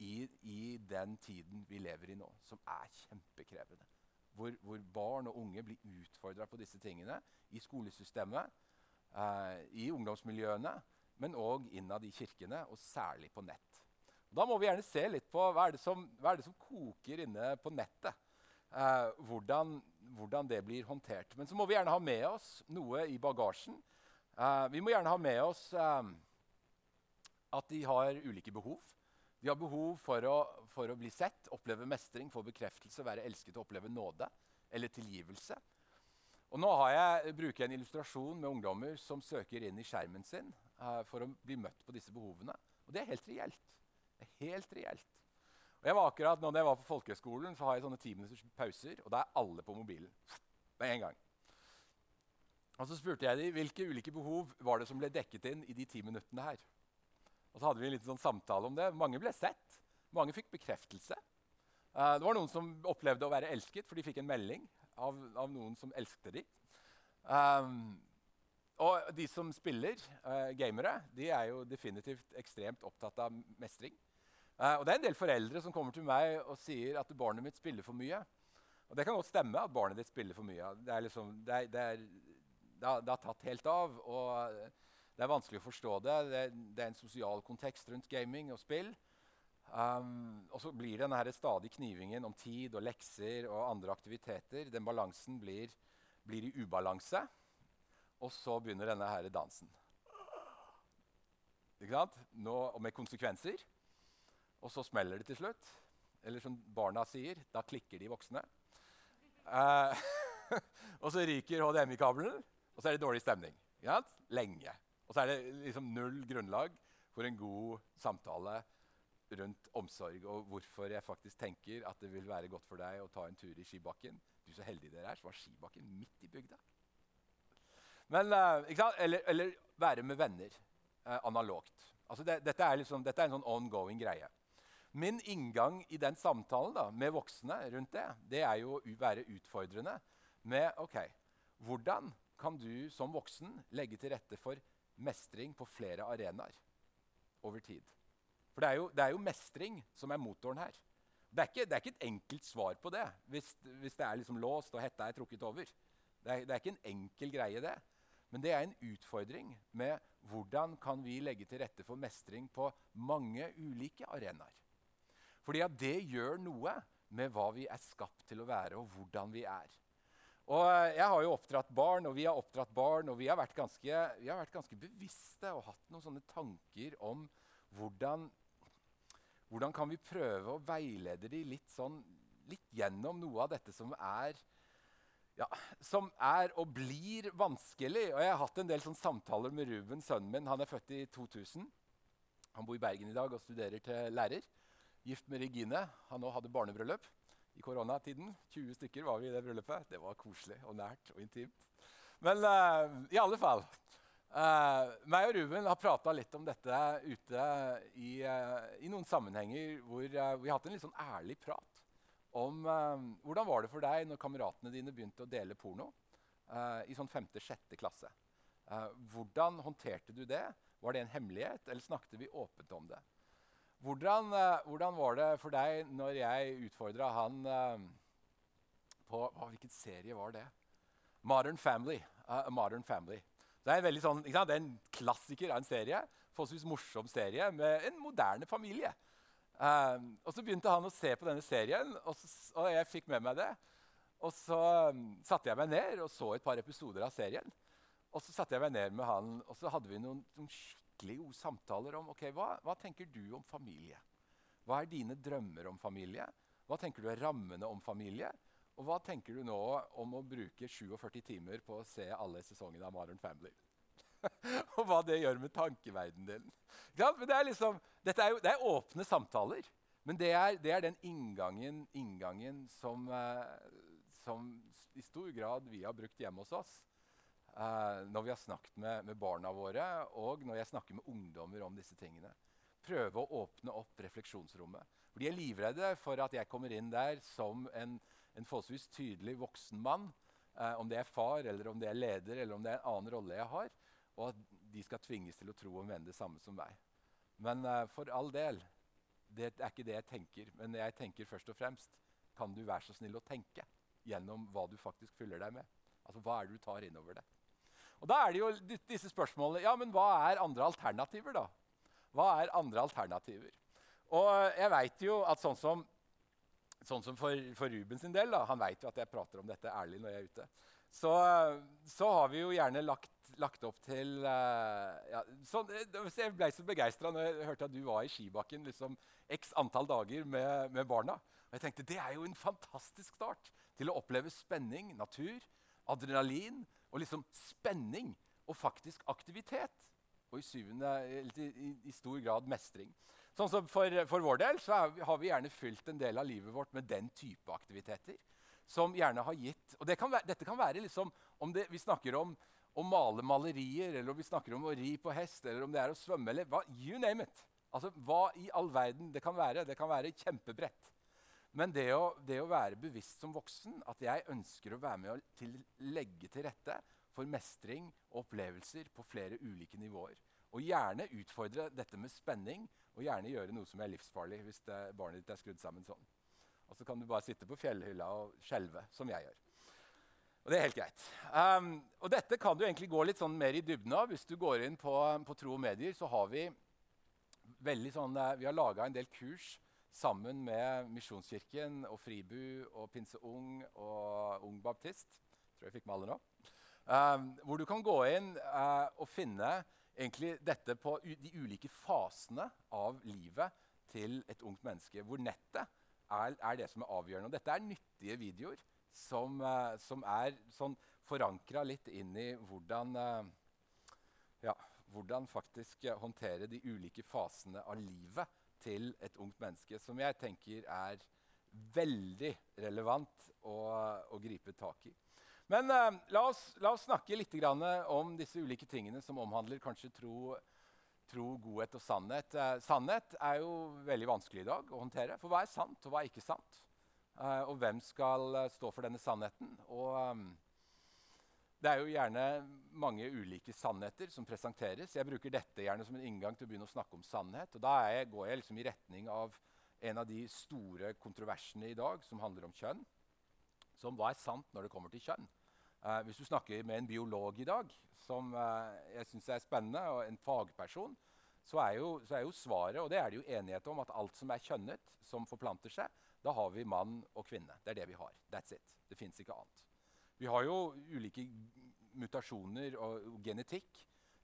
Speaker 1: i, i, den tiden vi lever i nå, som er kjempekrevende. Hvor, hvor barn og unge blir utfordra på disse tingene i skolesystemet eh, i ungdomsmiljøene, men òg innad i kirkene, og særlig på nett. Da må vi gjerne se litt på hva er det som, er det som koker inne på nettet. Eh, hvordan, hvordan, det blir håndtert. Men så må vi gjerne ha med oss noe i bagasjen. Eh, vi må gjerne ha med oss eh, at de har ulike behov. De har behov for å, for å bli sett, oppleve mestring, få bekreftelse, være elsket og oppleve nåde eller tilgivelse. Og nå jeg, bruker jeg en illustrasjon med ungdommer som søker inn i skjermen sin uh, for å bli møtt på disse behovene. Og det er helt reelt. Det er helt reelt. Og jeg var akkurat, når jeg var på folkehøgskolen, så har jeg sånne ti minutters pauser, og da er alle på mobilen. Med en gang. Og Så spurte jeg dem hvilke ulike behov var det som ble dekket inn i de ti minuttene her. Og så hadde vi en liten sånn samtale om det. Mange ble sett. Mange fikk bekreftelse. Uh, det var noen som opplevde å være elsket, for de fikk en melding av, av noen som elsket dem. Um, og de som spiller, uh, gamere, de er jo definitivt ekstremt opptatt av mestring. Uh, og det er en del foreldre som kommer til meg og sier at barnet mitt spiller for mye. Og det kan godt stemme at barnet ditt spiller for mye. Det, liksom, det, er, det, er, det, har, har tatt helt av. og det er vanskelig å forstå det. Det, det er en sosial kontekst rundt gaming og spill. Um, og så blir det denne stadig knivingen om tid og lekser og andre aktiviteter. Den balansen blir, blir i ubalanse. Og så begynner denne her dansen. Ikke sant? Nå, og med konsekvenser. Og så smeller det til slutt. Eller som barna sier, da klikker de voksne. Uh, og så ryker HDMI-kabelen, og så er det dårlig stemning. Lenge. Og så er det liksom null grunnlag for en god samtale rundt omsorg og hvorfor jeg faktisk tenker at det vil være godt for deg å ta en tur i skibakken. Du så heldig dere er, så var skibakken midt i bygda. Men, uh, eller, eller, være med venner uh, analogt. Altså det, dette, er liksom, dette, er en sånn ongoing greie. Min inngang i den samtalen da, med voksne rundt det, det er jo å være utfordrende med OK, hvordan kan du som voksen legge til rette for mestring på flere arenaer over tid? For det er, jo, det er, jo, mestring som er motoren her. Det er ikke, det er ikke et enkelt svar på det hvis, hvis det er liksom låst og hetta er trukket over. Det er, det er, ikke en enkel greie, det. Men det er en utfordring med hvordan kan vi legge til rette for mestring på mange ulike arenaer. Fordi at det gjør noe med hva vi er skapt til å være, og hvordan vi er. Og Jeg har jo oppdratt barn, og vi har oppdratt barn, og vi har vært ganske, har vært ganske bevisste og hatt noen sånne tanker om hvordan hvordan kan vi prøve å veilede dem litt, sånn, litt gjennom noe av dette som er, ja, som er og blir vanskelig? Og Jeg har hatt en del samtaler med Ruben, sønnen min. Han er født i 2000. Han bor i Bergen i dag og studerer til lærer. Gift med Regine. Han òg hadde barnebryllup i koronatiden. 20 stykker var vi i det bryllupet. Det var koselig og nært og intimt. Men uh, i alle fall Uh, meg og Ruben har prata litt om dette ute i, uh, i noen sammenhenger hvor uh, vi har hatt en litt sånn ærlig prat om hvordan var det for deg når kameratene dine begynte å dele porno i sånn femte-sjette klasse. hvordan håndterte du det? Var det en hemmelighet, eller snakket vi åpent om det? Hvordan, hvordan var det for deg når jeg utfordra han på Hvilken serie var det? Modern Family. Modern Family. Det er, sånn, det er, en klassiker av en serie. Forholdsvis morsom serie med en moderne familie. Um, og Så begynte han å se på denne serien, og, så, og jeg fikk med meg det. Og så um, satte jeg meg ned og så et par episoder av serien. Og så satte jeg meg ned med han, og så hadde vi noen, noen skikkelig gode samtaler om ok, hva, hva tenker du om familie. Hva er dine drømmer om familie? Hva tenker du er rammene om familie? Og hva tenker du nå om å bruke 47 timer på å se alle sesongene av Modern Family? og hva det gjør med tankeverdenen din. Det er, liksom, er jo, det er åpne samtaler. Men det er, det er den inngangen, inngangen som, eh, som, i stor grad vi har brukt hjemme hos oss. Eh, når vi har snakket med, med, barna våre, og når jeg snakker med ungdommer om disse tingene. Prøve å åpne opp refleksjonsrommet. For De er livredde for at jeg kommer inn der som en, en forholdsvis tydelig voksen mann. Eh, om det er far, eller om det er leder, eller om det er en annen rolle jeg har. Og at de skal tvinges til å tro og mene det samme som meg. Men eh, for all del, det er ikke det jeg tenker. Men jeg tenker først og fremst kan du være så snill å tenke gjennom hva du faktisk fyller deg med. Altså, Hva er det du tar innover det? Og Da er det jo disse spørsmålene ja, men hva er andre alternativer. da? Hva er andre alternativer? Og jeg veit jo at sånn som, sånn som for, for, Ruben del da, Han veit jo at jeg prater om dette ærlig når jeg er ute. Så, så har vi jo gjerne lagt lagt opp til uh, ja, sånn, Jeg ble så begeistra når jeg hørte at du var i skibakken liksom, x antall dager med, med, barna. Og jeg tenkte Det er jo en fantastisk start til å oppleve spenning, natur, adrenalin og liksom spenning og faktisk aktivitet. Og i, syvende, i, i, i stor grad mestring. Sånn som for, for vår del så er, har vi gjerne fylt en del av livet vårt med den type aktiviteter. Som gjerne har gitt Og det kan være, dette kan være liksom om det, Vi snakker om å male malerier, eller om vi snakker om å ri på hest, eller om det er å svømme eller hva, You name it. Altså, Hva i all verden det kan være. Det kan være kjempebredt. Men det å, det å være bevisst som voksen, at jeg ønsker å være med å til, legge til rette for mestring og opplevelser på flere ulike nivåer. Og gjerne utfordre dette med spenning, og gjerne gjøre noe som er livsfarlig hvis det, barnet ditt er skrudd sammen sånn. Og så kan du bare sitte på fjellhylla og skjelve, som jeg gjør. Og det er helt greit. Um, og dette kan du egentlig gå litt sånn mer i dybden av. Hvis du går inn på, på Tro og Medier, så har vi veldig sånn, uh, vi har laga en del kurs sammen med Misjonskirken og Fribu og Pinse Ung og Ung Baptist. Tror jeg fikk med alle nå. Um, hvor du kan gå inn uh, og finne egentlig dette på de ulike fasene av livet til et ungt menneske. Hvor nettet er, er det som er avgjørende. Og dette er nyttige videoer som, uh, som er sånn forankra litt inn i hvordan, uh, ja, hvordan faktisk håndtere de ulike fasene av livet til et ungt menneske, som jeg tenker er veldig relevant å, å gripe tak i. Men la oss, la, oss, snakke litt om disse ulike tingene som omhandler kanskje tro, tro godhet og sannhet. sannhet er jo veldig vanskelig i dag å håndtere. For hva er sant, og hva er ikke sant? Uh, og hvem skal uh, stå for denne sannheten? Og um, Det er jo gjerne mange ulike sannheter som presenteres. Jeg bruker dette gjerne som en inngang til å begynne å snakke om sannhet. Og Da jeg, går jeg liksom i retning av en av de store kontroversene i dag, som handler om kjønn. Som hva er sant når det kommer til kjønn? Uh, hvis du snakker med en biolog i dag, som jeg syns er spennende, og en fagperson, så er, jo, så er jo svaret, og det er det jo enighet om, at alt som er kjønnet, som forplanter seg, da har vi mann og kvinne. Det er det vi har. That's it. Det fins ikke annet. Vi har jo ulike mutasjoner og, genetikk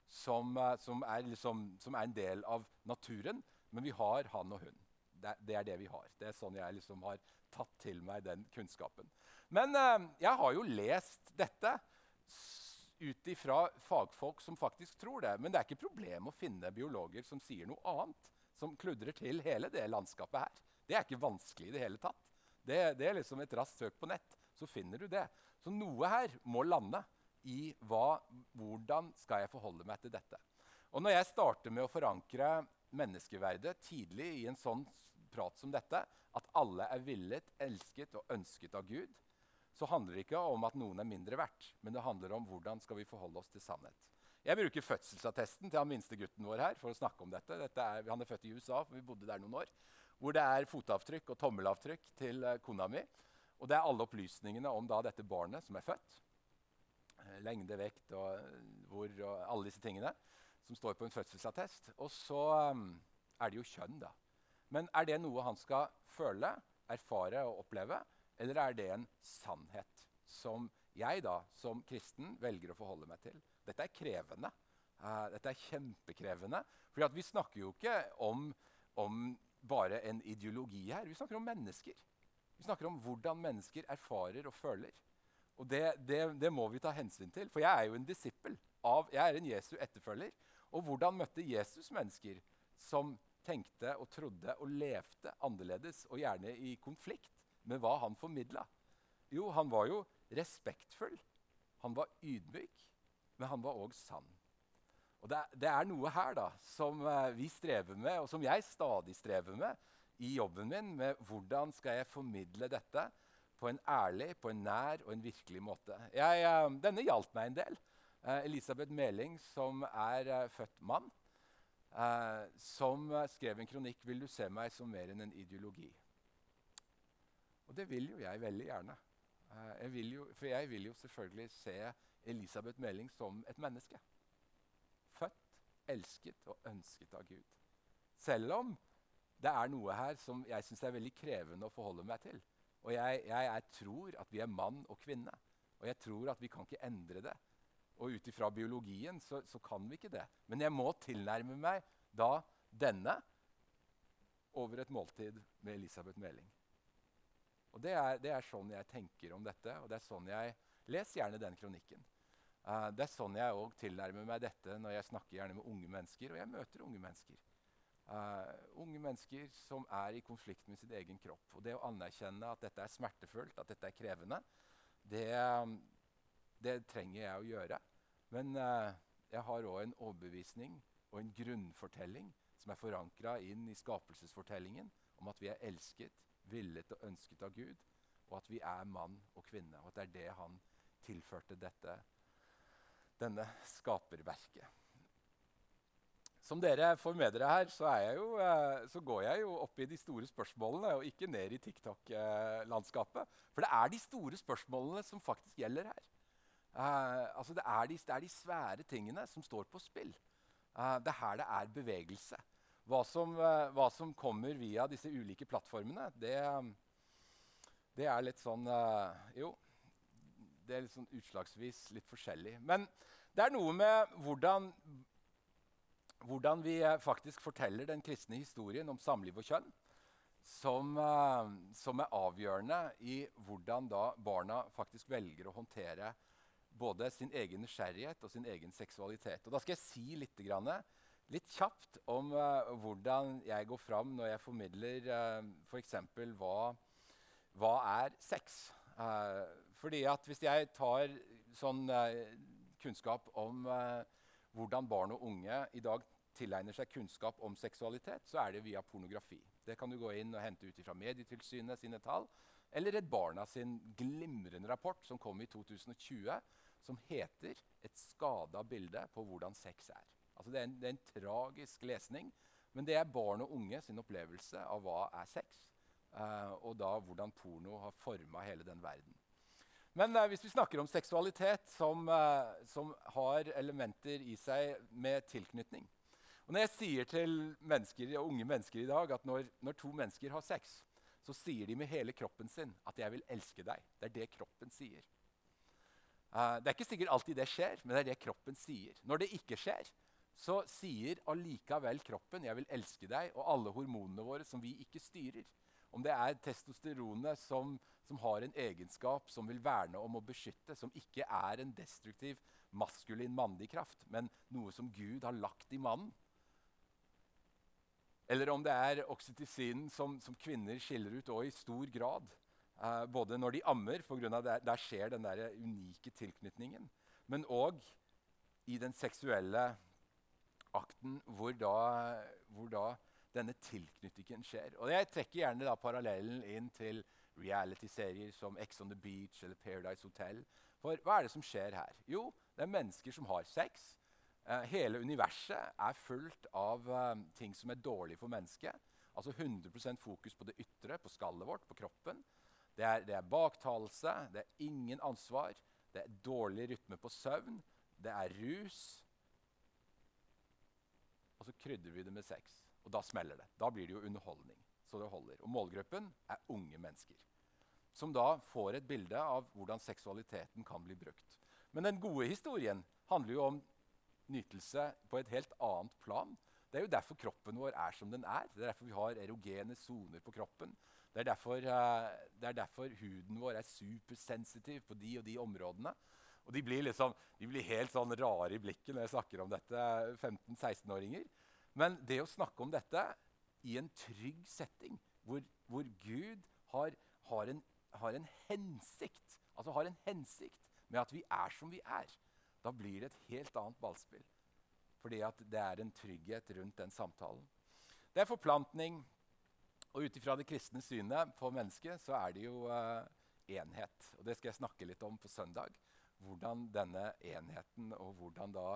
Speaker 1: som, eh, som, er liksom, som, er en del av naturen, men vi har han og hun. Det, det, er det vi har. Det er sånn jeg liksom har tatt til meg den kunnskapen. Men uh, jeg har jo lest dette ut ifra fagfolk som faktisk tror det. Men det er ikke problem å finne biologer som sier noe annet. Som kludrer til hele det landskapet her. Det er ikke vanskelig i det hele tatt. Det, det er liksom et raskt søk på nett, så finner du det. Så noe her må lande i hva, hvordan skal jeg forholde meg til dette. Og når jeg starter med å forankre menneskeverdet tidlig i en sånn prat som dette, at alle er villet, elsket og ønsket av Gud, så handler det ikke om at noen er mindre verdt, men det handler om hvordan skal vi forholde oss til sannhet. Jeg bruker fødselsattesten til han minste gutten vår her for å snakke om dette. dette er, han er født i USA, for vi bodde der noen år hvor det er fotavtrykk og tommelavtrykk til eh, kona mi. Og det er alle opplysningene om da, dette barnet som er født. Eh, lengde, vekt og eh, hvor og alle disse tingene som står på en fødselsattest. Og så um, er det jo kjønn, da. Men er det noe han skal føle, erfare og oppleve? Eller er det en sannhet som jeg da, som kristen velger å forholde meg til? Dette er krevende. Uh, dette er kjempekrevende. For vi snakker jo ikke om, om, bare en ideologi her. Vi snakker om mennesker. Vi snakker om hvordan mennesker erfarer og føler. Og det, det, det må vi ta hensyn til. For jeg er jo en disippel. Av, jeg er en Jesu etterfølger. Og hvordan møtte Jesus mennesker som tenkte og trodde og levde annerledes, og gjerne i konflikt med hva han formidla? Jo, han var jo respektfull. Han var ydmyk, men han var òg sann. Og det, det, er noe her da, som uh, vi strever med, og som jeg stadig strever med i jobben min. med Hvordan skal jeg formidle dette på en ærlig, på en nær og en virkelig måte? Jeg, uh, denne hjalp meg en del. Uh, Elisabeth Meling, som er født mann, som skrev en kronikk 'Vil du se meg som mer enn en ideologi'? Og det vil jo jeg veldig gjerne. Jeg jo, for jeg vil jo selvfølgelig se Elisabeth Meling som et menneske Født, elsket og ønsket av Gud. Selv om det er noe her som jeg syns er veldig krevende å forholde meg til. Og jeg, jeg, jeg, tror at vi er mann og kvinne, og jeg tror at vi kan ikke endre det. Og ut ifra biologien så, så, kan vi ikke det. Men jeg må tilnærme meg da denne over et måltid med Elisabeth Meling. Og det er, det er sånn jeg tenker om dette, og det er sånn jeg Les gjerne den kronikken. Uh, det er sånn jeg òg tilnærmer meg dette når jeg snakker gjerne med unge mennesker. Og jeg møter unge mennesker. Uh, unge mennesker som er i konflikt med sin egen kropp. Og det å anerkjenne at dette er smertefullt, at dette er krevende, det, det trenger jeg å gjøre. Men uh, jeg har òg en overbevisning og en grunnfortelling som er forankra inn i skapelsesfortellingen om at vi er elsket, villet og ønsket av Gud, og at vi er mann og kvinne. Og at det er det han tilførte dette denne skaperverket. Som dere får med dere her, så, jo, eh, så, går jeg jo opp i de store spørsmålene og ikke ned i TikTok-landskapet. For det er de store spørsmålene som faktisk gjelder her. Uh, altså det, er de, det, er de, svære tingene som står på spill. Uh, det er her det er bevegelse. Hva som, uh, hva som, kommer via disse ulike plattformene, det, det er litt sånn Jo, det er litt sånn utslagsvis litt forskjellig. Men det er noe med hvordan, hvordan vi eh, faktisk forteller den kristne historien om samliv og kjønn, som, uh, som, er avgjørende i hvordan da barna faktisk velger å håndtere både sin egen nysgjerrighet og sin egen seksualitet. Og da skal jeg si litt, litt kjapt om uh, hvordan jeg går fram når jeg formidler uh, f.eks. For hva, hva er sex. Uh, fordi at Hvis jeg tar sånn uh, kunnskap om eh, hvordan barn og unge i dag tilegner seg kunnskap om seksualitet, så er det via pornografi. Det kan du gå inn og hente ut fra Medietilsynet sine tall. Eller Redd Barna sin glimrende rapport som kom i 2020, som heter 'Et skada bilde på hvordan sex er'. Altså det, er en, det er en tragisk lesning, men det er barn og unge sin opplevelse av hva er sex. Uh, og da hvordan porno har forma hele den verden. Men eh, hvis vi snakker om seksualitet som, eh, som, har elementer i seg med tilknytning Og Når jeg sier til mennesker, unge mennesker i dag at når, når, to mennesker har sex, så sier de med hele kroppen sin at 'jeg vil elske deg'. Det er det kroppen sier. Eh, det er ikke sikkert alltid det skjer, men det er det kroppen sier. Når det ikke skjer, så sier allikevel kroppen 'jeg vil elske deg', og alle hormonene våre som vi ikke styrer. Om det er testosteronet som, som, har en egenskap som vil verne om å beskytte, som ikke er en destruktiv, maskulin, mannlig kraft, men noe som Gud har lagt i mannen. Eller om det er oksytocinen som, som kvinner skiller ut og i stor grad. Eh, både når de ammer, for grunn av der, der skjer den der unike tilknytningen, men òg i den seksuelle akten hvor da, hvor da denne tilknytningen skjer. Og Jeg trekker gjerne da parallellen inn til reality-serier som Ex on the Beach eller Paradise Hotel. For hva er det som skjer her? Jo, det er mennesker som har sex. Eh, hele universet er fullt av eh, ting som er dårlig for mennesket. Altså 100% fokus på det ytre, på skallet vårt, på kroppen. Det er, det er baktalelse, det er ingen ansvar, det er dårlig rytme på søvn, det er rus. Og så krydrer vi det med sex. Og da smeller det. Da blir det jo underholdning. Så det holder. Og målgruppen er unge mennesker. Som da får et bilde av hvordan seksualiteten kan bli brukt. Men den gode historien handler jo om nytelse på et helt annet plan. Det er jo derfor kroppen vår er som den er. Det er derfor vi har erogene soner på kroppen. Det er, derfor, uh, det er derfor huden vår er supersensitiv på de og de områdene. Og de blir, liksom, de blir helt sånn rare i blikket når jeg snakker om dette, 15-16-åringer. Men det å snakke om dette i en trygg setting, hvor, hvor Gud har, har, en, har, en, hensikt altså har en hensikt med at vi er som vi er, da blir det et helt annet ballspill. Fordi det er en trygghet rundt den samtalen. Det er forplantning. Og ut ifra det kristne synet på mennesket så er det jo uh, enhet. Og det skal jeg snakke litt om på søndag hvordan denne enheten og hvordan da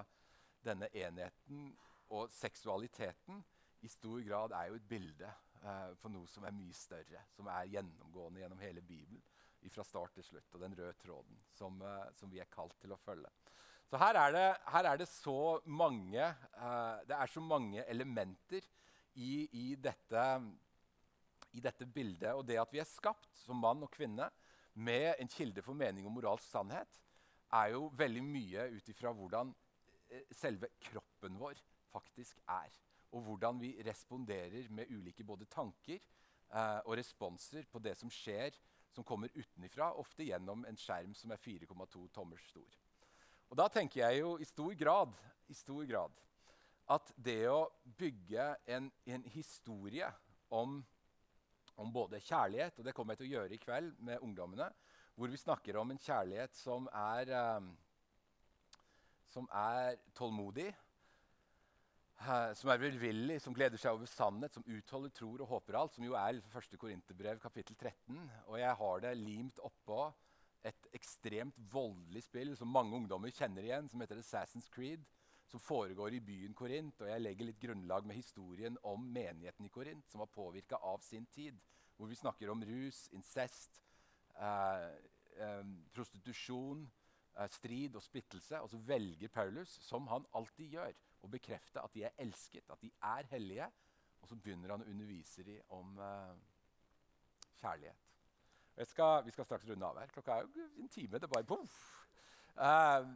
Speaker 1: denne enheten og seksualiteten i stor grad er jo et bilde uh, på noe som er mye større, som er gjennomgående gjennom hele Bibelen fra start til slutt. Og den røde tråden som, uh, som, vi er kalt til å følge. Så her er det, her er det så mange uh, Det er så mange elementer i, i, dette, i dette bildet. Og det at vi er skapt som mann og kvinne med en kilde for mening og moralsk sannhet, er jo veldig mye ut ifra hvordan eh, selve kroppen vår faktisk er. Og hvordan vi responderer med ulike både tanker eh, og responser på det som skjer, som kommer utenifra, ofte gjennom en skjerm som er 4,2 tommer stor. Og Da tenker jeg jo i stor grad, i stor grad at det å bygge en, en historie om, om, både kjærlighet, og det kommer jeg til å gjøre i kveld med ungdommene, hvor vi snakker om en kjærlighet som er, um, som er tålmodig, som er velvillig, som gleder seg over sannhet, som utholder, tror og håper alt, som jo er 1. Korinterbrev kapittel 13. Og jeg har det limt oppå et ekstremt voldelig spill som mange ungdommer kjenner igjen, som heter Assassin's Creed, som foregår i byen Korint. Og jeg legger litt grunnlag med historien om menigheten i Korint, som var påvirka av sin tid. Hvor vi snakker om rus, incest, eh, eh, prostitusjon, eh, strid og splittelse. Og så velger Paulus, som han alltid gjør, å bekrefte at de er elsket, at de er hellige. Og så begynner han å undervise dem om uh, kjærlighet. Skal, vi skal straks runde av her. Klokka er jo en time. Det er bare poff. Uh,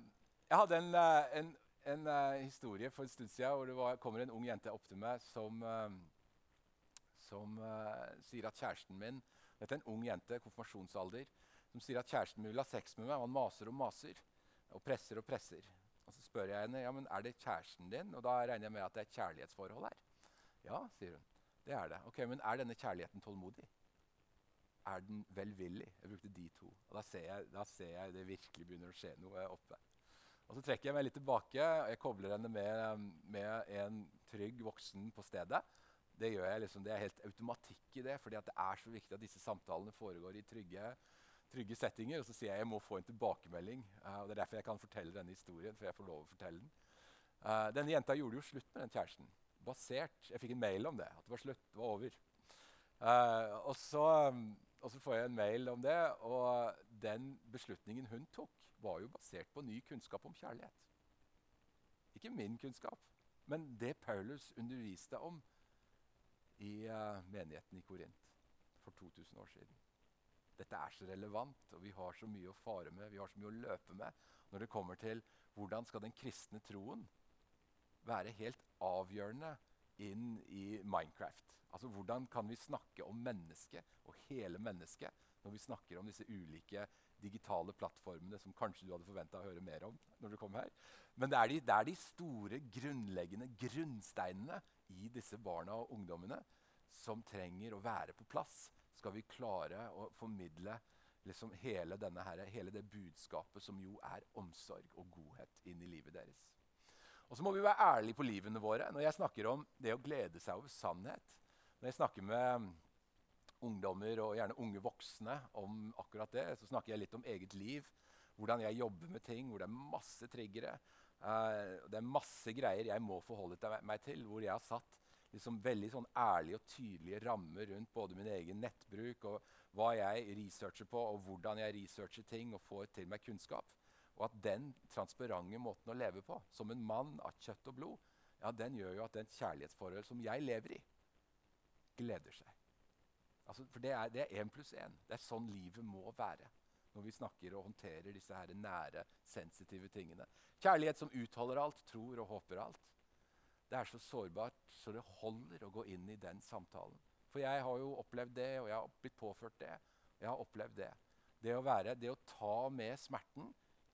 Speaker 1: jeg hadde en, uh, en, en historie for en stund siden hvor det var, kommer en ung jente opp til meg som, som sier at kjæresten min Dette er en ung jente, konfirmasjonsalder, som sier at kjæresten min vil ha sex med meg. Og han maser og maser og presser og presser. Og Så spør jeg henne ja, men er det kjæresten din, og da regner jeg med at det er et kjærlighetsforhold her. Ja, sier hun. Det er det. Ok, Men er denne kjærligheten tålmodig? Er den velvillig? Jeg brukte de to. Og Da ser jeg, da ser jeg det virkelig begynner å skje noe oppe. Og Så trekker jeg meg litt tilbake. og Jeg kobler henne med, med en trygg voksen på stedet. Det gjør jeg liksom, det er helt automatikk i det, fordi det er så viktig at disse samtalene foregår i trygge, trygge settinger. Og så sier jeg jeg må få en tilbakemelding. Uh, og Det er derfor jeg kan fortelle denne historien. for jeg får lov å fortelle den. Uh, denne jenta gjorde jo slutt med den kjæresten. Basert, Jeg fikk en mail om det. At det var slutt. Det var over. Uh, og, så, og, så, får jeg en mail om det. Og den beslutningen hun tok, var jo basert på ny kunnskap om kjærlighet. Ikke min kunnskap, men det Paulus underviste om i menigheten i Korint for 2000 år siden. Dette er så relevant, og vi har så mye å fare med, vi har så mye å løpe med når det kommer til hvordan skal den kristne troen være helt avgjørende inn i Minecraft. Altså Hvordan kan vi snakke om mennesket og hele mennesket når vi snakker om disse ulike digitale plattformene som kanskje du hadde forventa å høre mer om. når du kom her. Men det er, de, det er de store, grunnleggende grunnsteinene i disse barna og ungdommene som trenger å være på plass. Skal vi klare å formidle liksom hele, her, hele, det budskapet som jo er omsorg og godhet inn i livet deres. Og så må vi være ærlige på livene våre. Når jeg snakker om det å glede seg over sannhet, når jeg snakker med ungdommer og gjerne unge voksne om akkurat det, så snakker jeg litt om eget liv. Hvordan jeg jobber med ting, hvor det er masse triggere. Uh, det er masse greier jeg må forholde meg til, hvor jeg har satt liksom veldig sånn ærlige og tydelige rammer rundt både min egen nettbruk og hva jeg researcher på, og hvordan jeg researcher ting og får til meg kunnskap. Og at den transparente måten å leve på, som en mann av kjøtt og blod, ja, den gjør jo at den kjærlighetsforhold som jeg lever i, gleder seg. Altså, for det er én pluss én. Det er sånn livet må være. når vi snakker og håndterer disse her nære, sensitive tingene. Kjærlighet som utholder alt, tror og håper alt. Det er så sårbart så det holder å gå inn i den samtalen. For jeg har jo opplevd det, og jeg har blitt påført det. Jeg har opplevd det. Det å, være, det å ta med smerten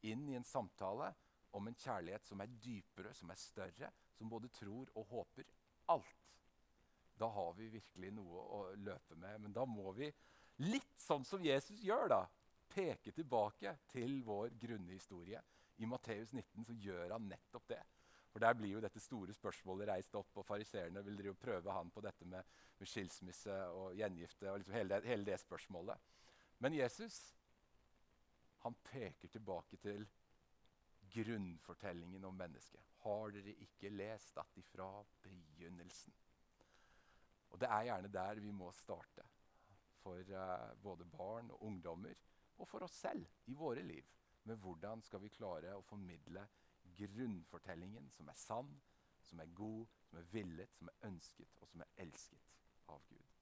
Speaker 1: inn i en samtale om en kjærlighet som er dypere, som er større, som både tror og håper alt. Da har vi virkelig noe å løpe med. Men da må vi, litt sånn som Jesus gjør, da, peke tilbake til vår grunnehistorie. I Matteus 19 så gjør han nettopp det. For Der blir jo dette store spørsmålet reist opp, og fariseerne vil og prøve han på dette med, med skilsmisse og gjengifte. og liksom hele, hele, det spørsmålet. Men Jesus han peker tilbake til grunnfortellingen om mennesket. Har dere ikke lest at ifra begynnelsen? Og Det er gjerne der vi må starte. For uh, både barn og ungdommer, og for oss selv i våre liv. Med hvordan skal vi klare å formidle grunnfortellingen som er sann, som er god, som er villet, som er ønsket, og som er elsket av Gud.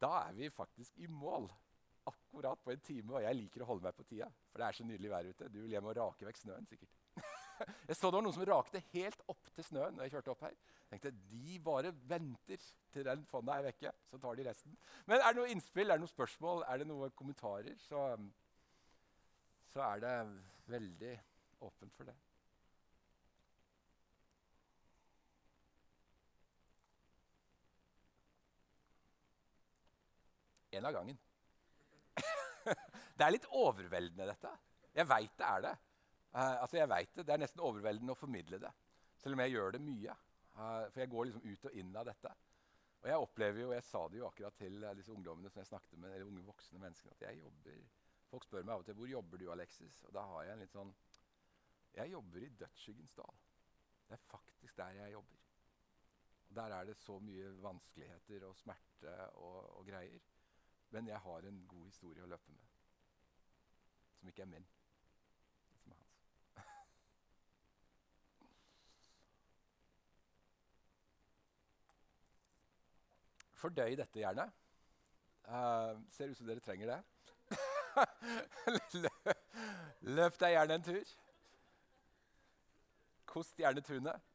Speaker 1: Da er vi faktisk i mål akkurat på en time, og jeg liker å holde meg på tida. For det er så nydelig vær ute. Du vil hjem og rake vekk snøen, sikkert. jeg så det var noen som rakte helt opp til snøen når jeg kjørte opp her. Jeg tenkte, De bare venter til den fonda er vekke, så tar de resten. Men er det noe innspill, er det noen spørsmål, er det noen kommentarer, så, så er det veldig åpent for det. En av gangen. det er litt overveldende, dette. Jeg veit det er det. Uh, altså jeg vet det. Det er nesten overveldende å formidle det. Selv om jeg gjør det mye. Uh, for jeg går liksom ut og inn av dette. Og jeg opplever jo, og jeg sa det jo akkurat til uh, disse ungdommene som jeg snakket med, eller unge voksne menneskene, at jeg jobber Folk spør meg av og til hvor jobber du, Alexis? Og da har jeg en litt sånn jeg jobber i dødsskyggens dal. Det er faktisk der jeg jobber. Og Der er det så mye vanskeligheter og smerte og, og greier. Men jeg har en god historie å løpe med. Som ikke er min, som er hans. Fordøy dette gjerne. Uh, ser ut som dere trenger det. Løp deg gjerne en tur. Kost gjerne tunet.